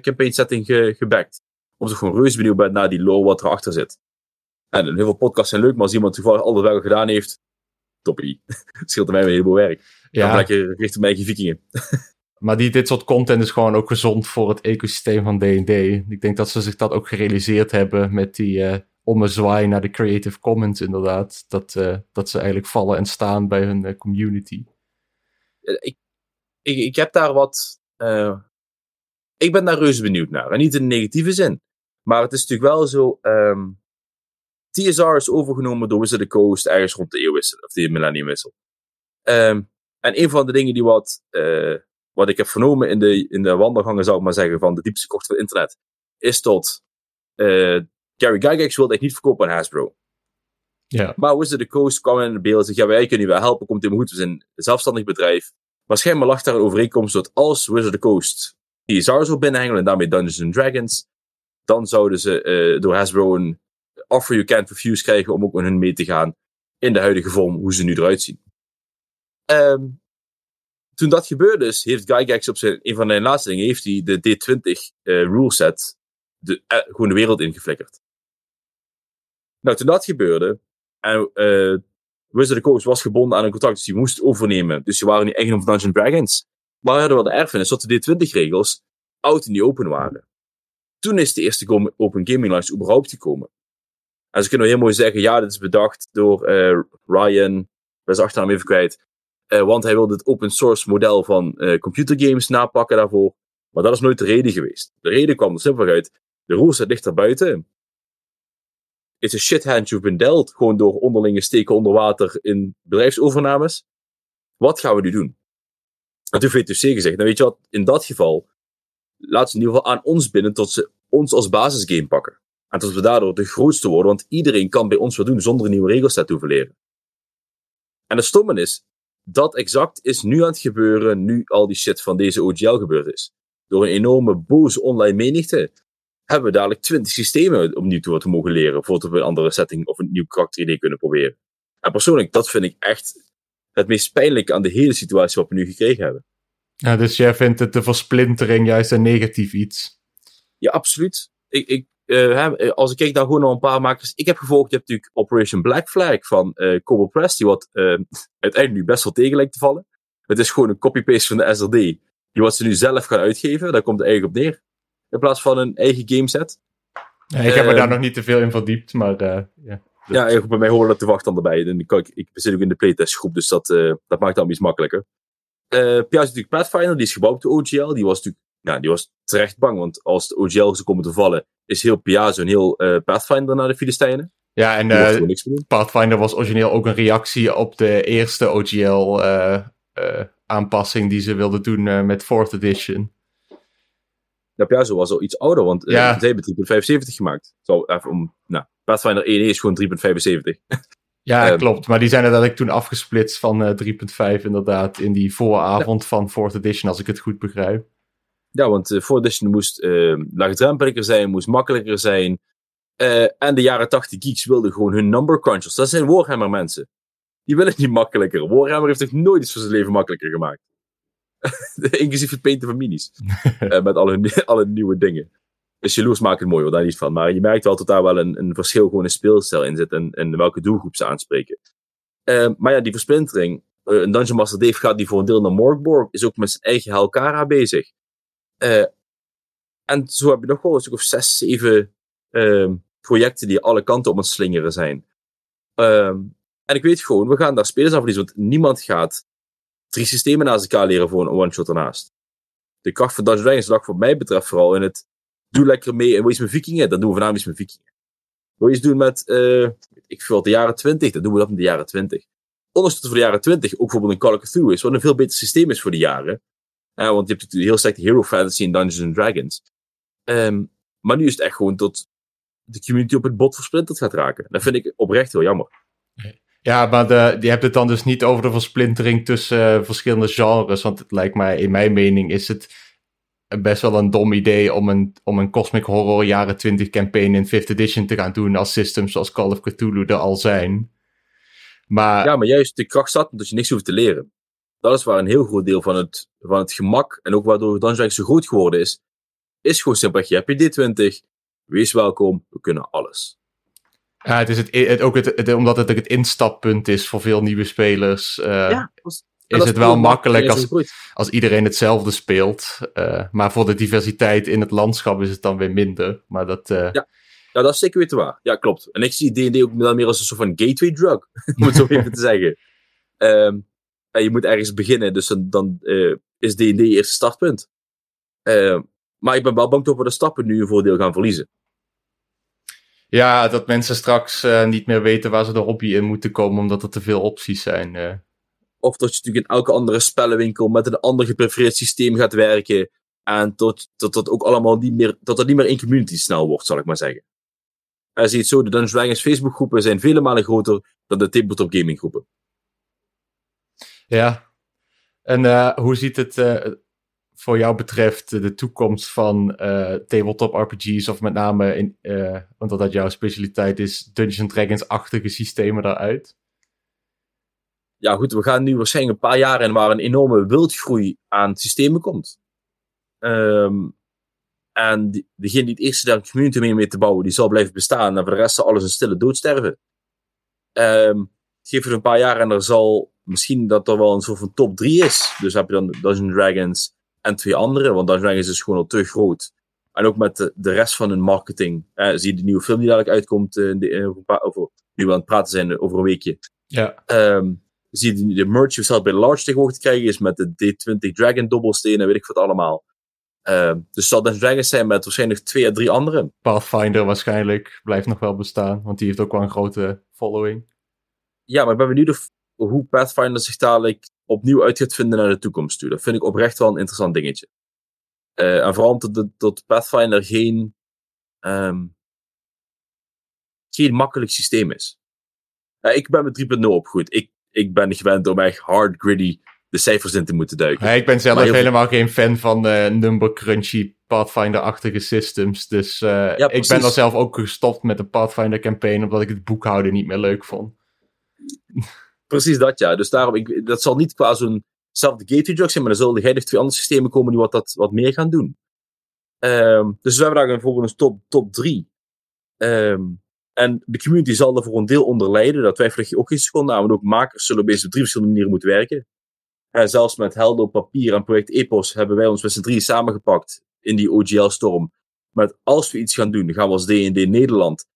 campaign setting ge, gebackt. Omdat ik gewoon reuze benieuwd ben naar die lore wat erachter zit. En heel veel podcasts zijn leuk, maar als iemand toevallig al dat werk gedaan heeft, toppie. Scheelt mij een heleboel werk. Ja. Dan lekker richting mijn eigen vikingen. maar die, dit soort content is gewoon ook gezond voor het ecosysteem van D&D. Ik denk dat ze zich dat ook gerealiseerd hebben met die eh ommezwaai naar de Creative Commons inderdaad. Dat, eh, dat ze eigenlijk vallen en staan bij hun eh, community. Ik, ik, ik heb daar wat. ik ben daar reuze benieuwd naar. En niet in negatieve zin. Maar het is natuurlijk wel zo. ehm, TSR is overgenomen door Wizard of the Coast ergens rond de eeuwwissel. Of de millenniumwissel. Ehm, en een van de dingen die wat, eh, wat ik heb vernomen in de, in de wandelgangen, zou ik maar zeggen, van de diepste kocht van het internet, is tot eh Gary Gygax wilde echt niet verkopen aan Hasbro. Ja, Maar Wizard of the Coast kwam in het beeld en zegt, ja, wij kunnen je wel helpen, komt helemaal goed, we zijn een zelfstandig bedrijf. Maar schijnbaar lag daar een overeenkomst dat als Wizard of the Coast TSR zou binnenhengelen en daarmee Dungeons and Dragons, dan zouden ze eh, door Hasbro een offer you can't refuse krijgen om ook met hun mee te gaan in de huidige vorm, hoe ze nu eruit zien. Ehm, toen dat gebeurde is, heeft Gygax op zijn, een van zijn laatste dingen, heeft hij de D20 eh rule set de, eh, gewoon de wereld ingeflikkerd. Nou, toen dat gebeurde, en eh Wizard of Coast was gebonden aan een contract, dus die moest overnemen. Dus ze waren niet eigendom van Dungeons Dragons. Maar hadden wel de erfenis dat de D20-regels oud en niet open waren. Toen is de eerste Open Gaming License überhaupt gekomen. En ze kunnen heel mooi zeggen, ja, dit is bedacht door eh, Ryan, ben zijn achternaam even kwijt, eh, want hij wilde het open source model van eh computergames napakken daarvoor. Maar dat is nooit de reden geweest. De reden kwam er simpelweg uit, de ruleset ligt er buiten. It's a shit hand you've been dealt. Gewoon door onderlinge steken onder water in bedrijfsovernames. Wat gaan we nu doen? En toen heeft VTC gezegd, nou weet je wat, in dat geval laten ze in ieder geval aan ons binnen tot ze ons als basisgame pakken. En tot we daardoor de grootste worden, want iedereen kan bij ons wat doen zonder een nieuwe regelset te hoeven leren. En het stomme is, dat exact is nu aan het gebeuren, nu al die shit van deze OGL gebeurd is. Door een enorme boze online menigte hebben we dadelijk 20 systemen opnieuw te mogen leren, voordat we een andere setting of een nieuw karakteridee kunnen proberen. En persoonlijk, dat vind ik echt het meest pijnlijke aan de hele situatie wat we nu gekregen hebben. ja dus jij vindt het de versplintering juist een negatief iets. Ja, absoluut. Ik, ik, hè, als ik kijk naar gewoon naar een paar makers. Ik heb gevolgd, je hebt natuurlijk Operation Black Flag van eh Cobble Press, die wat eh, uiteindelijk nu best wel tegen lijkt te vallen. Het is gewoon een copy-paste van de SRD, die wat ze nu zelf gaan uitgeven. Daar komt het eigenlijk op neer. In plaats van een eigen gameset. Ja, ik heb me Ehm. daar nog niet te veel in verdiept, maar eh, ja. Ja, bij mij horen dat te wachten dan erbij. En ik, ik, ik zit ook in de playtestgroep, dus dat, eh, dat maakt het allemaal iets makkelijker. Eh Pia is natuurlijk Pathfinder, die is gebouwd op de OGL. Die was natuurlijk, ja, die was terecht bang, want als de OGL zou komen te vallen, is heel Piazzo en heel eh, Pathfinder naar de Filistijnen. Ja, en eh. Pathfinder was origineel ook een reactie op de eerste OGL eh, aanpassing die ze wilden doen met 4th edition. Ja, Piazzo was al iets ouder, want Ja. zij hebben 3.75 gemaakt. Zo, even om, nou, Pathfinder 1 is gewoon 3.75. Ja, Ehm. klopt. Maar die zijn uiteindelijk toen afgesplitst van eh 3.5 inderdaad in die vooravond van 4th edition, als ik het goed begrijp. Ja, want uh, 4th edition moest eh, laagdrempeliger zijn, moest makkelijker zijn. Eh, en de jaren 80 geeks wilden gewoon hun number crunchers. Dat zijn Warhammer mensen. Die willen niet makkelijker. Warhammer heeft toch nooit iets voor zijn leven makkelijker gemaakt. Inclusief het painten van minis. Eh, met alle, alle nieuwe dingen. Dus jaloers maken het mooi, hoor, daar niet van. Maar je merkt wel dat daar wel een, een verschil gewoon in speelstijl in zit. En, en welke doelgroep ze aanspreken. Eh, maar ja, die versplintering. eh, een Dungeon Master Dave gaat die voor een deel naar Morgborg. Is ook met zijn eigen Helkara bezig. Eh, en zo heb je nog wel een stuk of zes, zeven ehm, projecten die alle kanten op het slingeren zijn. Ehm, en ik weet gewoon, we gaan daar spelers aan verliezen, want niemand gaat drie systemen naast elkaar leren voor een one-shot ernaast. De kracht van Dungeons Dragons lag wat mij betreft vooral in het doe lekker mee en iets met vikingen, dan doen we voornamelijk iets met vikingen. Wil je doen met, eh, ik veel, de jaren 20, dan doen we dat in de jaren 20. Ondersteunen voor de jaren 20 ook bijvoorbeeld een Call of Cthulhu is, wat een veel beter systeem is voor de jaren. Eh, want je hebt natuurlijk heel sterk de hero fantasy in Dungeons and Dragons. Ehm, maar nu is het echt gewoon tot de community op het bot versplinterd gaat raken. Dat vind ik oprecht heel jammer. Ja, maar de, je hebt het dan dus niet over de versplintering tussen eh, verschillende genres. Want het lijkt mij, in mijn mening, is het best wel een dom idee om een, om een Cosmic Horror jaren 20 campaign in 5th edition te gaan doen als systems zoals Call of Cthulhu er al zijn. Maar Ja, maar juist de kracht staat dat je niks hoeft te leren. Dat is waar een heel groot deel van het, van het gemak en ook waardoor Dungeons Dragons zo groot geworden is, is gewoon simpelweg, je hebt je D20, wees welkom, we kunnen alles. ja, het is het, het, ook het, het- omdat het ook het instappunt is voor veel nieuwe spelers. eh, dat is het wel makkelijk als... als, iedereen hetzelfde speelt. Eh, maar voor de diversiteit in het landschap is het dan weer minder. Maar dat, eh, Ja. Ja, dat is zeker weten waar. Ja, klopt. En ik zie D&D ook dan meer als een soort van gateway drug, om het zo even te zeggen. Ehm, en je moet ergens beginnen, dus dan, dan eh, is D&D je eerste startpunt. Ehm, maar ik ben wel bang dat we de stappen nu een voordeel gaan verliezen. ja, dat mensen straks eh, niet meer weten waar ze de hobby in moeten komen, omdat er te veel opties zijn. eh. Of dat je natuurlijk in elke andere spellenwinkel met een ander geprefereerd systeem gaat werken. En tot, tot dat ook allemaal niet meer, dat dat niet meer één community snel wordt, zal ik maar zeggen. En zie je het zo, de Dungeons Dragons Facebookgroepen zijn vele malen groter dan de tabletop gaming groepen. Ja. En eh, hoe ziet het eh, voor jou betreft de toekomst van eh, tabletop RPG's, of met name, in, want dat dat jouw specialiteit is, Dungeons Dragons-achtige systemen daaruit? Ja goed, we gaan nu waarschijnlijk een paar jaar in waar een enorme wildgroei aan systemen komt. Ehm, en die, degene die het eerste daar een community mee mee te bouwen, die zal blijven bestaan. En voor de rest zal alles een stille dood sterven. Ehm, geef het een paar jaar en er zal misschien dat er wel een soort van top 3 is. Dus heb je dan Dungeons Dragons en twee andere, want Dungeons Dragons is gewoon al te groot. En ook met de, de rest van hun marketing. Eh, zie je de nieuwe film die dadelijk uitkomt, eh, de, eh, over, over, nu we aan het praten zijn eh, over een weekje. Ja. Ehm, zie je de, de merch die zelfs bij Large tegenwoordig te krijgen is met de D20 Dragon dobbelstenen, weet ik wat allemaal. Ehm, dus zal Dungeons Dragons zijn met waarschijnlijk twee à drie andere. Pathfinder waarschijnlijk blijft nog wel bestaan, want die heeft ook wel een grote following. Ja, maar ik ben benieuwd hoe Pathfinder zich dadelijk opnieuw uit gaat vinden naar de toekomst toe. Dat vind ik oprecht wel een interessant dingetje. Eh, en vooral omdat, dat Pathfinder geen, ehm, geen makkelijk systeem is. Ik ben met 3.0 opgegroeid. Ik, ik ben gewend om echt hard, gritty de cijfers in te moeten duiken. Ik ben zelf heel helemaal geen fan van eh, number crunchy Pathfinder-achtige systems. Dus eh, ik ben er zelf ook gestopt met de Pathfinder campaign, omdat ik het boekhouden niet meer leuk vond. Precies dat, ja. Dus daarom, ik, dat zal niet qua zo'n zelfde gateway drug zijn, maar er zullen heilig twee andere systemen komen die wat, dat, wat meer gaan doen. Ehm, dus we hebben daar een top, top 3. en de community zal er voor een deel onder lijden, dat twijfel ik ook geen seconde aan, want ook makers zullen op drie verschillende manieren moeten werken. En zelfs met Helder op papier en project Epos hebben wij ons met z'n drieën samengepakt in die OGL-storm. Met als we iets gaan doen, gaan we als D&D Nederland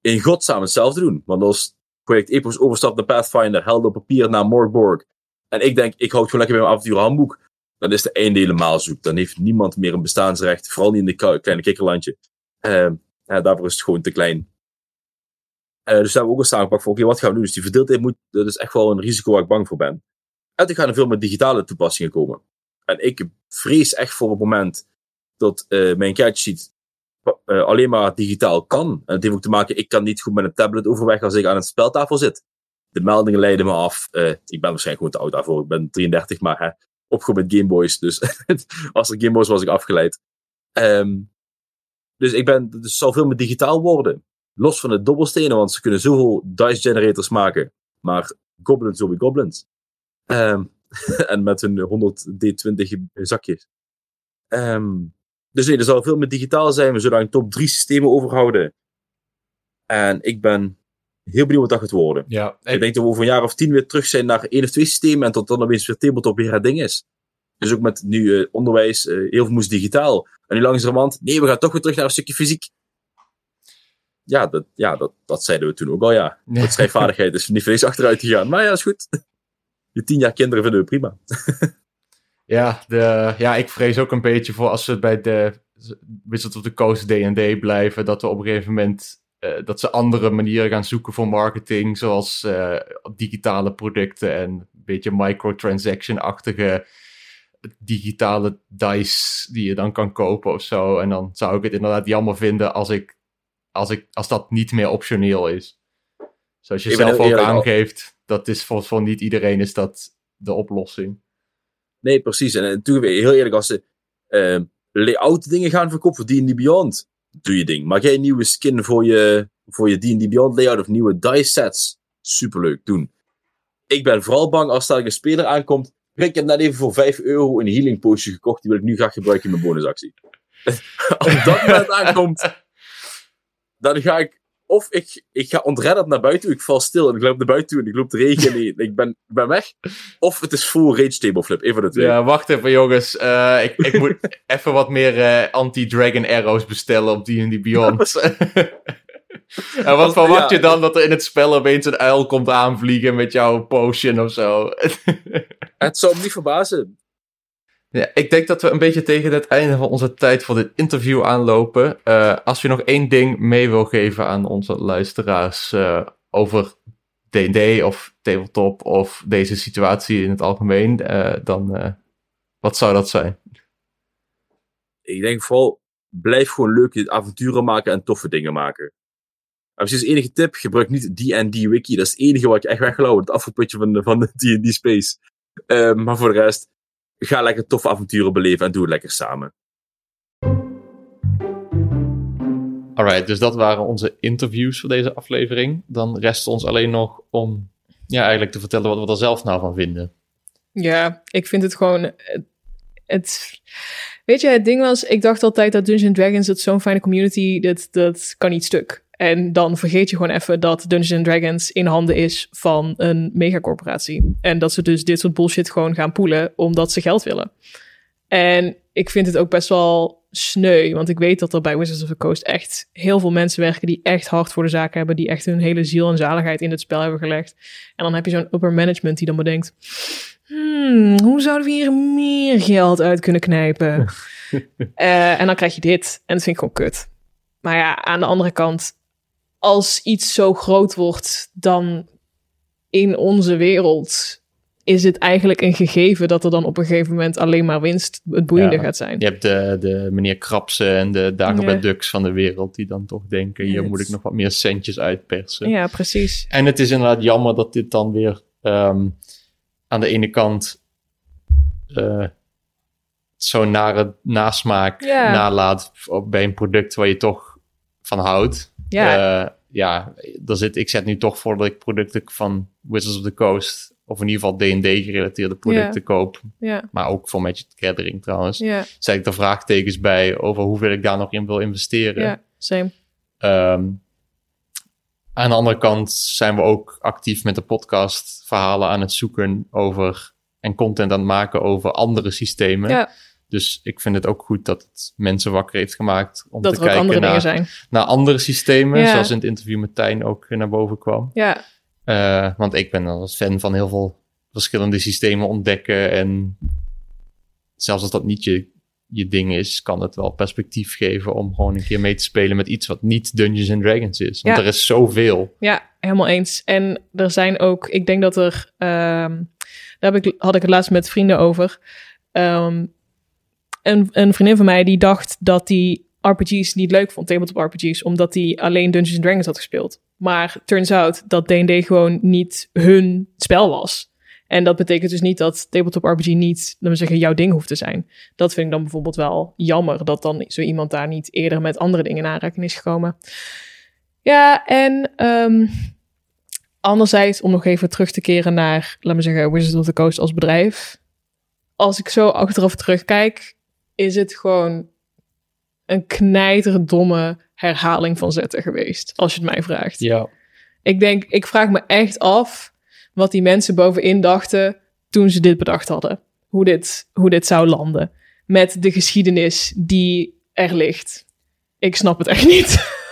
in godsnaam hetzelfde doen. Want als project Epos overstapt naar Pathfinder, Helder papier naar Morgborg. En ik denk, ik houd gewoon lekker bij mijn avonturenhandboek. Dan is de einde helemaal zoek. Dan heeft niemand meer een bestaansrecht. Vooral niet in de kleine kikkerlandje. Ehm, daarvoor is het gewoon te klein. Eh, dus daar hebben we ook eens aangepakt oké, wat gaan we doen? Dus die verdeeldheid moet, dat is echt wel een risico waar ik bang voor ben. En toen gaan er veel meer digitale toepassingen komen. En ik vrees echt voor het moment dat eh, mijn catchsheet uh, alleen maar digitaal kan. En het heeft ook te maken, ik kan niet goed met een tablet overweg als ik aan het speltafel zit. De meldingen leiden me af. Uh, ik ben waarschijnlijk gewoon te oud daarvoor. Ik ben 33, maar hè, opgegroeid met Gameboys. Dus als er Gameboys was ik afgeleid. Um, dus ik ben, dus het zal veel meer digitaal worden. Los van de dobbelstenen, want ze kunnen zoveel dice generators maken. Maar goblins zullen goblins. Um, en met hun 100 D20 zakjes. Um, dus nee, er zal veel meer digitaal zijn. We zullen een top 3 systemen overhouden. En ik ben heel benieuwd wat dat gaat worden. Ja, ik denk dat we over een jaar of tien weer terug zijn naar één of twee systemen. En tot dan opeens weer tabletop weer het ding is. Dus ook met nu uh, onderwijs, uh, heel veel moest digitaal. En nu langzamerhand, nee, we gaan toch weer terug naar een stukje fysiek. Ja, dat, ja dat, dat zeiden we toen ook al, ja. Dat schrijfvaardigheid is niet veel achteruit gegaan. Maar ja, is goed. Je tien jaar kinderen vinden we prima. ja, de, ja, ik vrees ook een beetje voor als we bij de Wizard of the Coast D&D blijven, dat we op een gegeven moment uh, dat ze andere manieren gaan zoeken voor marketing, zoals uh, digitale producten en een beetje microtransaction-achtige digitale dice die je dan kan kopen of zo. En dan zou ik het inderdaad jammer vinden als, ik, als, ik, als dat niet meer optioneel is. Zoals je zelf ook aangeeft, dat is voor, voor niet iedereen is dat de oplossing. Nee, precies. En natuurlijk, heel eerlijk, als ze uh, layout dingen gaan verkopen voor D&D Beyond, doe je ding. Maak jij een nieuwe skin voor je, voor je D&D Beyond layout of nieuwe dice sets, superleuk, doen. Ik ben vooral bang als daar een speler aankomt, ik heb net even voor 5 euro een healing potion gekocht, die wil ik nu graag gebruiken in mijn bonusactie. als dat moment aankomt, dan ga ik of ik, ik ga ontredderd naar buiten, ik val stil en ik loop naar buiten toe en ik loop de regen en ik ben, ben weg. Of het is full rage table flip, even de twee. Ja, wacht even jongens. Uh, ik, ik moet even wat meer uh, anti-dragon arrows bestellen op D&D Beyond. en wat verwacht ja, je dan dat er in het spel opeens een uil komt aanvliegen met jouw potion of zo? het zou me niet verbazen. Ja, ik denk dat we een beetje tegen het einde van onze tijd voor dit interview aanlopen. Uh, als je nog één ding mee wil geven aan onze luisteraars uh, over D&D of tabletop of deze situatie in het algemeen, uh, dan wat zou dat zijn? Ik denk vooral, blijf gewoon leuke avonturen maken en toffe dingen maken. En precies enige tip, gebruik niet D&D wiki. Dat is het enige wat je echt weggelopen, het afvoerputje van de D&D space. maar voor de rest, ga lekker toffe avonturen beleven en doe het lekker samen. Alright, dus dat waren onze interviews voor deze aflevering. Dan rest ons alleen nog om ja, eigenlijk te vertellen wat we er zelf nou van vinden. Ja, ik vind het gewoon. Het, het, weet je, het ding was, ik dacht altijd dat Dungeons Dragons het zo'n fijne community, dat, dat kan niet stuk. En dan vergeet je gewoon even dat Dungeons Dragons in handen is van een megacorporatie. En dat ze dus dit soort bullshit gewoon gaan poelen omdat ze geld willen. En ik vind het ook best wel sneu, want ik weet dat er bij Wizards of the Coast echt heel veel mensen werken die echt hard voor de zaak hebben, die echt hun hele ziel en zaligheid in het spel hebben gelegd. En dan heb je zo'n upper management die dan bedenkt, hmm, hoe zouden we hier meer geld uit kunnen knijpen? uh, en dan krijg je dit. En dat vind ik gewoon kut. Maar ja, aan de andere kant, als iets zo groot wordt, dan in onze wereld is het eigenlijk een gegeven dat er dan op een gegeven moment alleen maar winst het boeiende ja, gaat zijn. Je hebt de, de meneer Krapsen en de Dagobert ja. Ducks van de wereld die dan toch denken, hier moet ik nog wat meer centjes uitpersen. Ja, precies. En het is inderdaad jammer dat dit dan weer um, aan de ene kant uh, zo'n nare nasmaak nalaat bij een product waar je toch van houdt. Ja. Uh, ja, daar zit, ik zet nu toch voor dat ik producten van Wizards of the Coast, of in ieder geval D&D gerelateerde producten ja. koop. Ja. Maar ook voor Magic the Gathering trouwens. Ja. Zet ik er vraagtekens bij over hoeveel ik daar nog in wil investeren. Ja, same. Um, aan de andere kant zijn we ook actief met de podcast verhalen aan het zoeken over en content aan het maken over andere systemen. Ja. Dus ik vind het ook goed dat het mensen wakker heeft gemaakt om dat te kijken andere naar, zijn. naar andere systemen, Ja. zoals in het interview met Tijn ook naar boven kwam. Ja, Uh, want ik ben als fan van heel veel verschillende systemen ontdekken en zelfs als dat niet je je ding is, kan het wel perspectief geven om gewoon een keer mee te spelen met iets wat niet Dungeons and Dragons is. Want Ja. er is zoveel. Ja, helemaal eens. En er zijn ook, ik denk dat er, ehm, daar heb ik, had ik het laatst met vrienden over. Ehm, een, een vriendin van mij die dacht dat die RPG's niet leuk vond, tabletop RPG's, omdat hij alleen Dungeons Dragons had gespeeld. Maar turns out dat D&D gewoon niet hun spel was. En dat betekent dus niet dat tabletop RPG niet, laten we zeggen, jouw ding hoeft te zijn. Dat vind ik dan bijvoorbeeld wel jammer, dat dan zo iemand daar niet eerder met andere dingen in aanraking is gekomen. Ja, en ehm, anderzijds, om nog even terug te keren naar, laten we zeggen, Wizards of the Coast als bedrijf. Als ik zo achteraf terugkijk, is het gewoon een knijterdomme herhaling van zetten geweest, als je het mij vraagt. Ja. Ik denk, ik vraag me echt af wat die mensen bovenin dachten toen ze dit bedacht hadden. Hoe dit, hoe dit zou landen. Met de geschiedenis die er ligt. Ik snap het echt niet.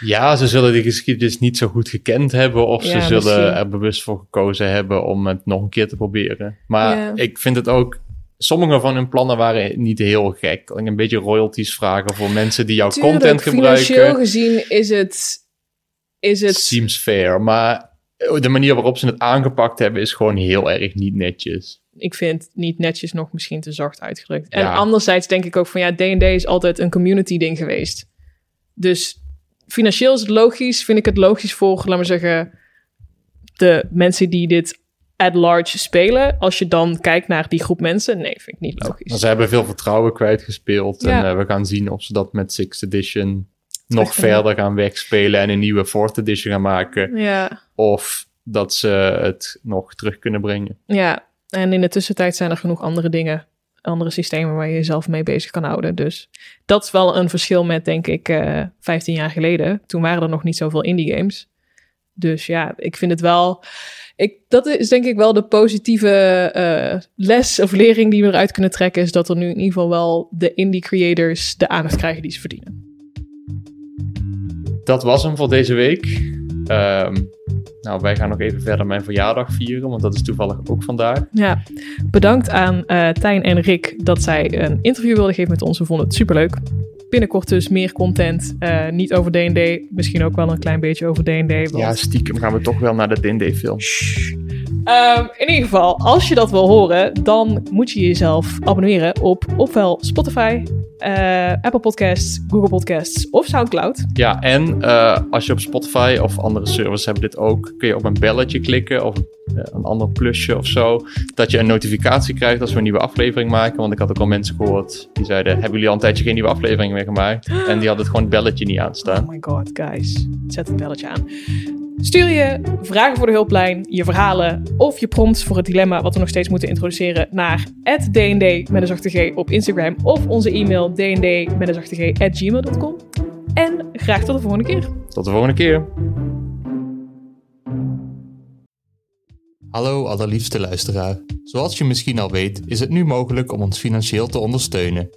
Ja, ze zullen die geschiedenis niet zo goed gekend hebben. Of Ja, ze zullen misschien. er bewust voor gekozen hebben om het nog een keer te proberen. Maar Ja. ik vind het ook. Sommige van hun plannen waren niet heel gek. Een beetje royalties vragen voor mensen die jouw Tuurlijk, content financieel gebruiken. gezien is het... Is het Seems fair. Maar de manier waarop ze het aangepakt hebben is gewoon heel erg niet netjes. ik vind niet netjes nog misschien te zacht uitgedrukt. En Ja. anderzijds denk ik ook van ja, D&D is altijd een community ding geweest. Dus financieel is het logisch, vind ik het logisch voor, laten we zeggen, de mensen die dit at large spelen. Als je dan kijkt naar die groep mensen, nee, vind ik niet logisch. Ze hebben veel vertrouwen kwijtgespeeld. Ja. En eh, we gaan zien of ze dat met Sixth Edition nog verder gaan wegspelen en een nieuwe Fourth Edition gaan maken. Ja, Of dat ze het nog terug kunnen brengen. ja, en in de tussentijd zijn er genoeg andere dingen, andere systemen waar je jezelf mee bezig kan houden. Dus dat is wel een verschil met, denk ik, eh 15 jaar geleden. Toen waren er nog niet zoveel indie games. Dus ja, ik vind het wel. Ik, dat is denk ik wel de positieve eh, les of lering die we eruit kunnen trekken. Is dat er nu in ieder geval wel de indie creators de aandacht krijgen die ze verdienen. Dat was hem voor deze week. Ehm, nou, wij gaan nog even verder mijn verjaardag vieren, want dat is toevallig ook vandaag. Ja, bedankt aan eh Tijn en Rick dat zij een interview wilden geven met ons. We vonden het superleuk. Binnenkort dus meer content. eh, niet over D&D, misschien ook wel een klein beetje over D&D. want- Ja, stiekem gaan we toch wel naar de D&D-film. Ehm, in ieder geval, als je dat wil horen, dan moet je jezelf abonneren op ofwel Spotify, eh, Apple Podcasts, Google Podcasts of Soundcloud. Ja, en eh, als je op Spotify of andere servers hebben dit ook, kun je op een belletje klikken of een, een ander plusje of zo, dat je een notificatie krijgt als we een nieuwe aflevering maken. Want ik had ook al mensen gehoord die zeiden, hebben jullie al een tijdje geen nieuwe aflevering meer gemaakt? En die hadden het gewoon het belletje niet aanstaan. Oh my god, guys. Zet het belletje aan. Stuur je vragen voor de hulplijn, je verhalen of je prompts voor het dilemma wat we nog steeds moeten introduceren naar @dnd met een zachte g op Instagram of onze e-mail dnd met een zachte g at gmail.com. En graag tot de volgende keer. Tot de volgende keer. Hallo allerliefste luisteraar. Zoals je misschien al weet is het nu mogelijk om ons financieel te ondersteunen.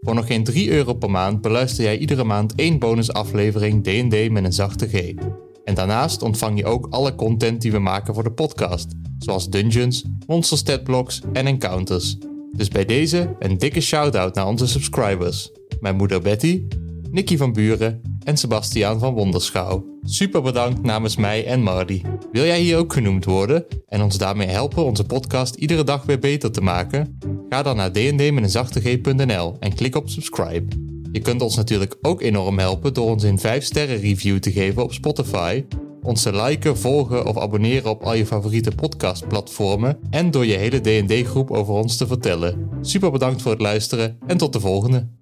Voor nog geen 3 euro per maand beluister jij iedere maand één bonusaflevering D&D met een zachte G. En daarnaast ontvang je ook alle content die we maken voor de podcast, zoals dungeons, monster stat blocks en encounters. Dus bij deze een dikke shout-out naar onze subscribers. Mijn moeder Betty, Nicky van Buren en Sebastiaan van Wonderschouw. Super bedankt namens mij en Mardy. Wil jij hier ook genoemd worden en ons daarmee helpen onze podcast iedere dag weer beter te maken? Ga dan naar dnd en klik op subscribe. Je kunt ons natuurlijk ook enorm helpen door ons een 5 sterren review te geven op Spotify, ons te liken, volgen of abonneren op al je favoriete podcastplatformen en door je hele D&D groep over ons te vertellen. Super bedankt voor het luisteren en tot de volgende.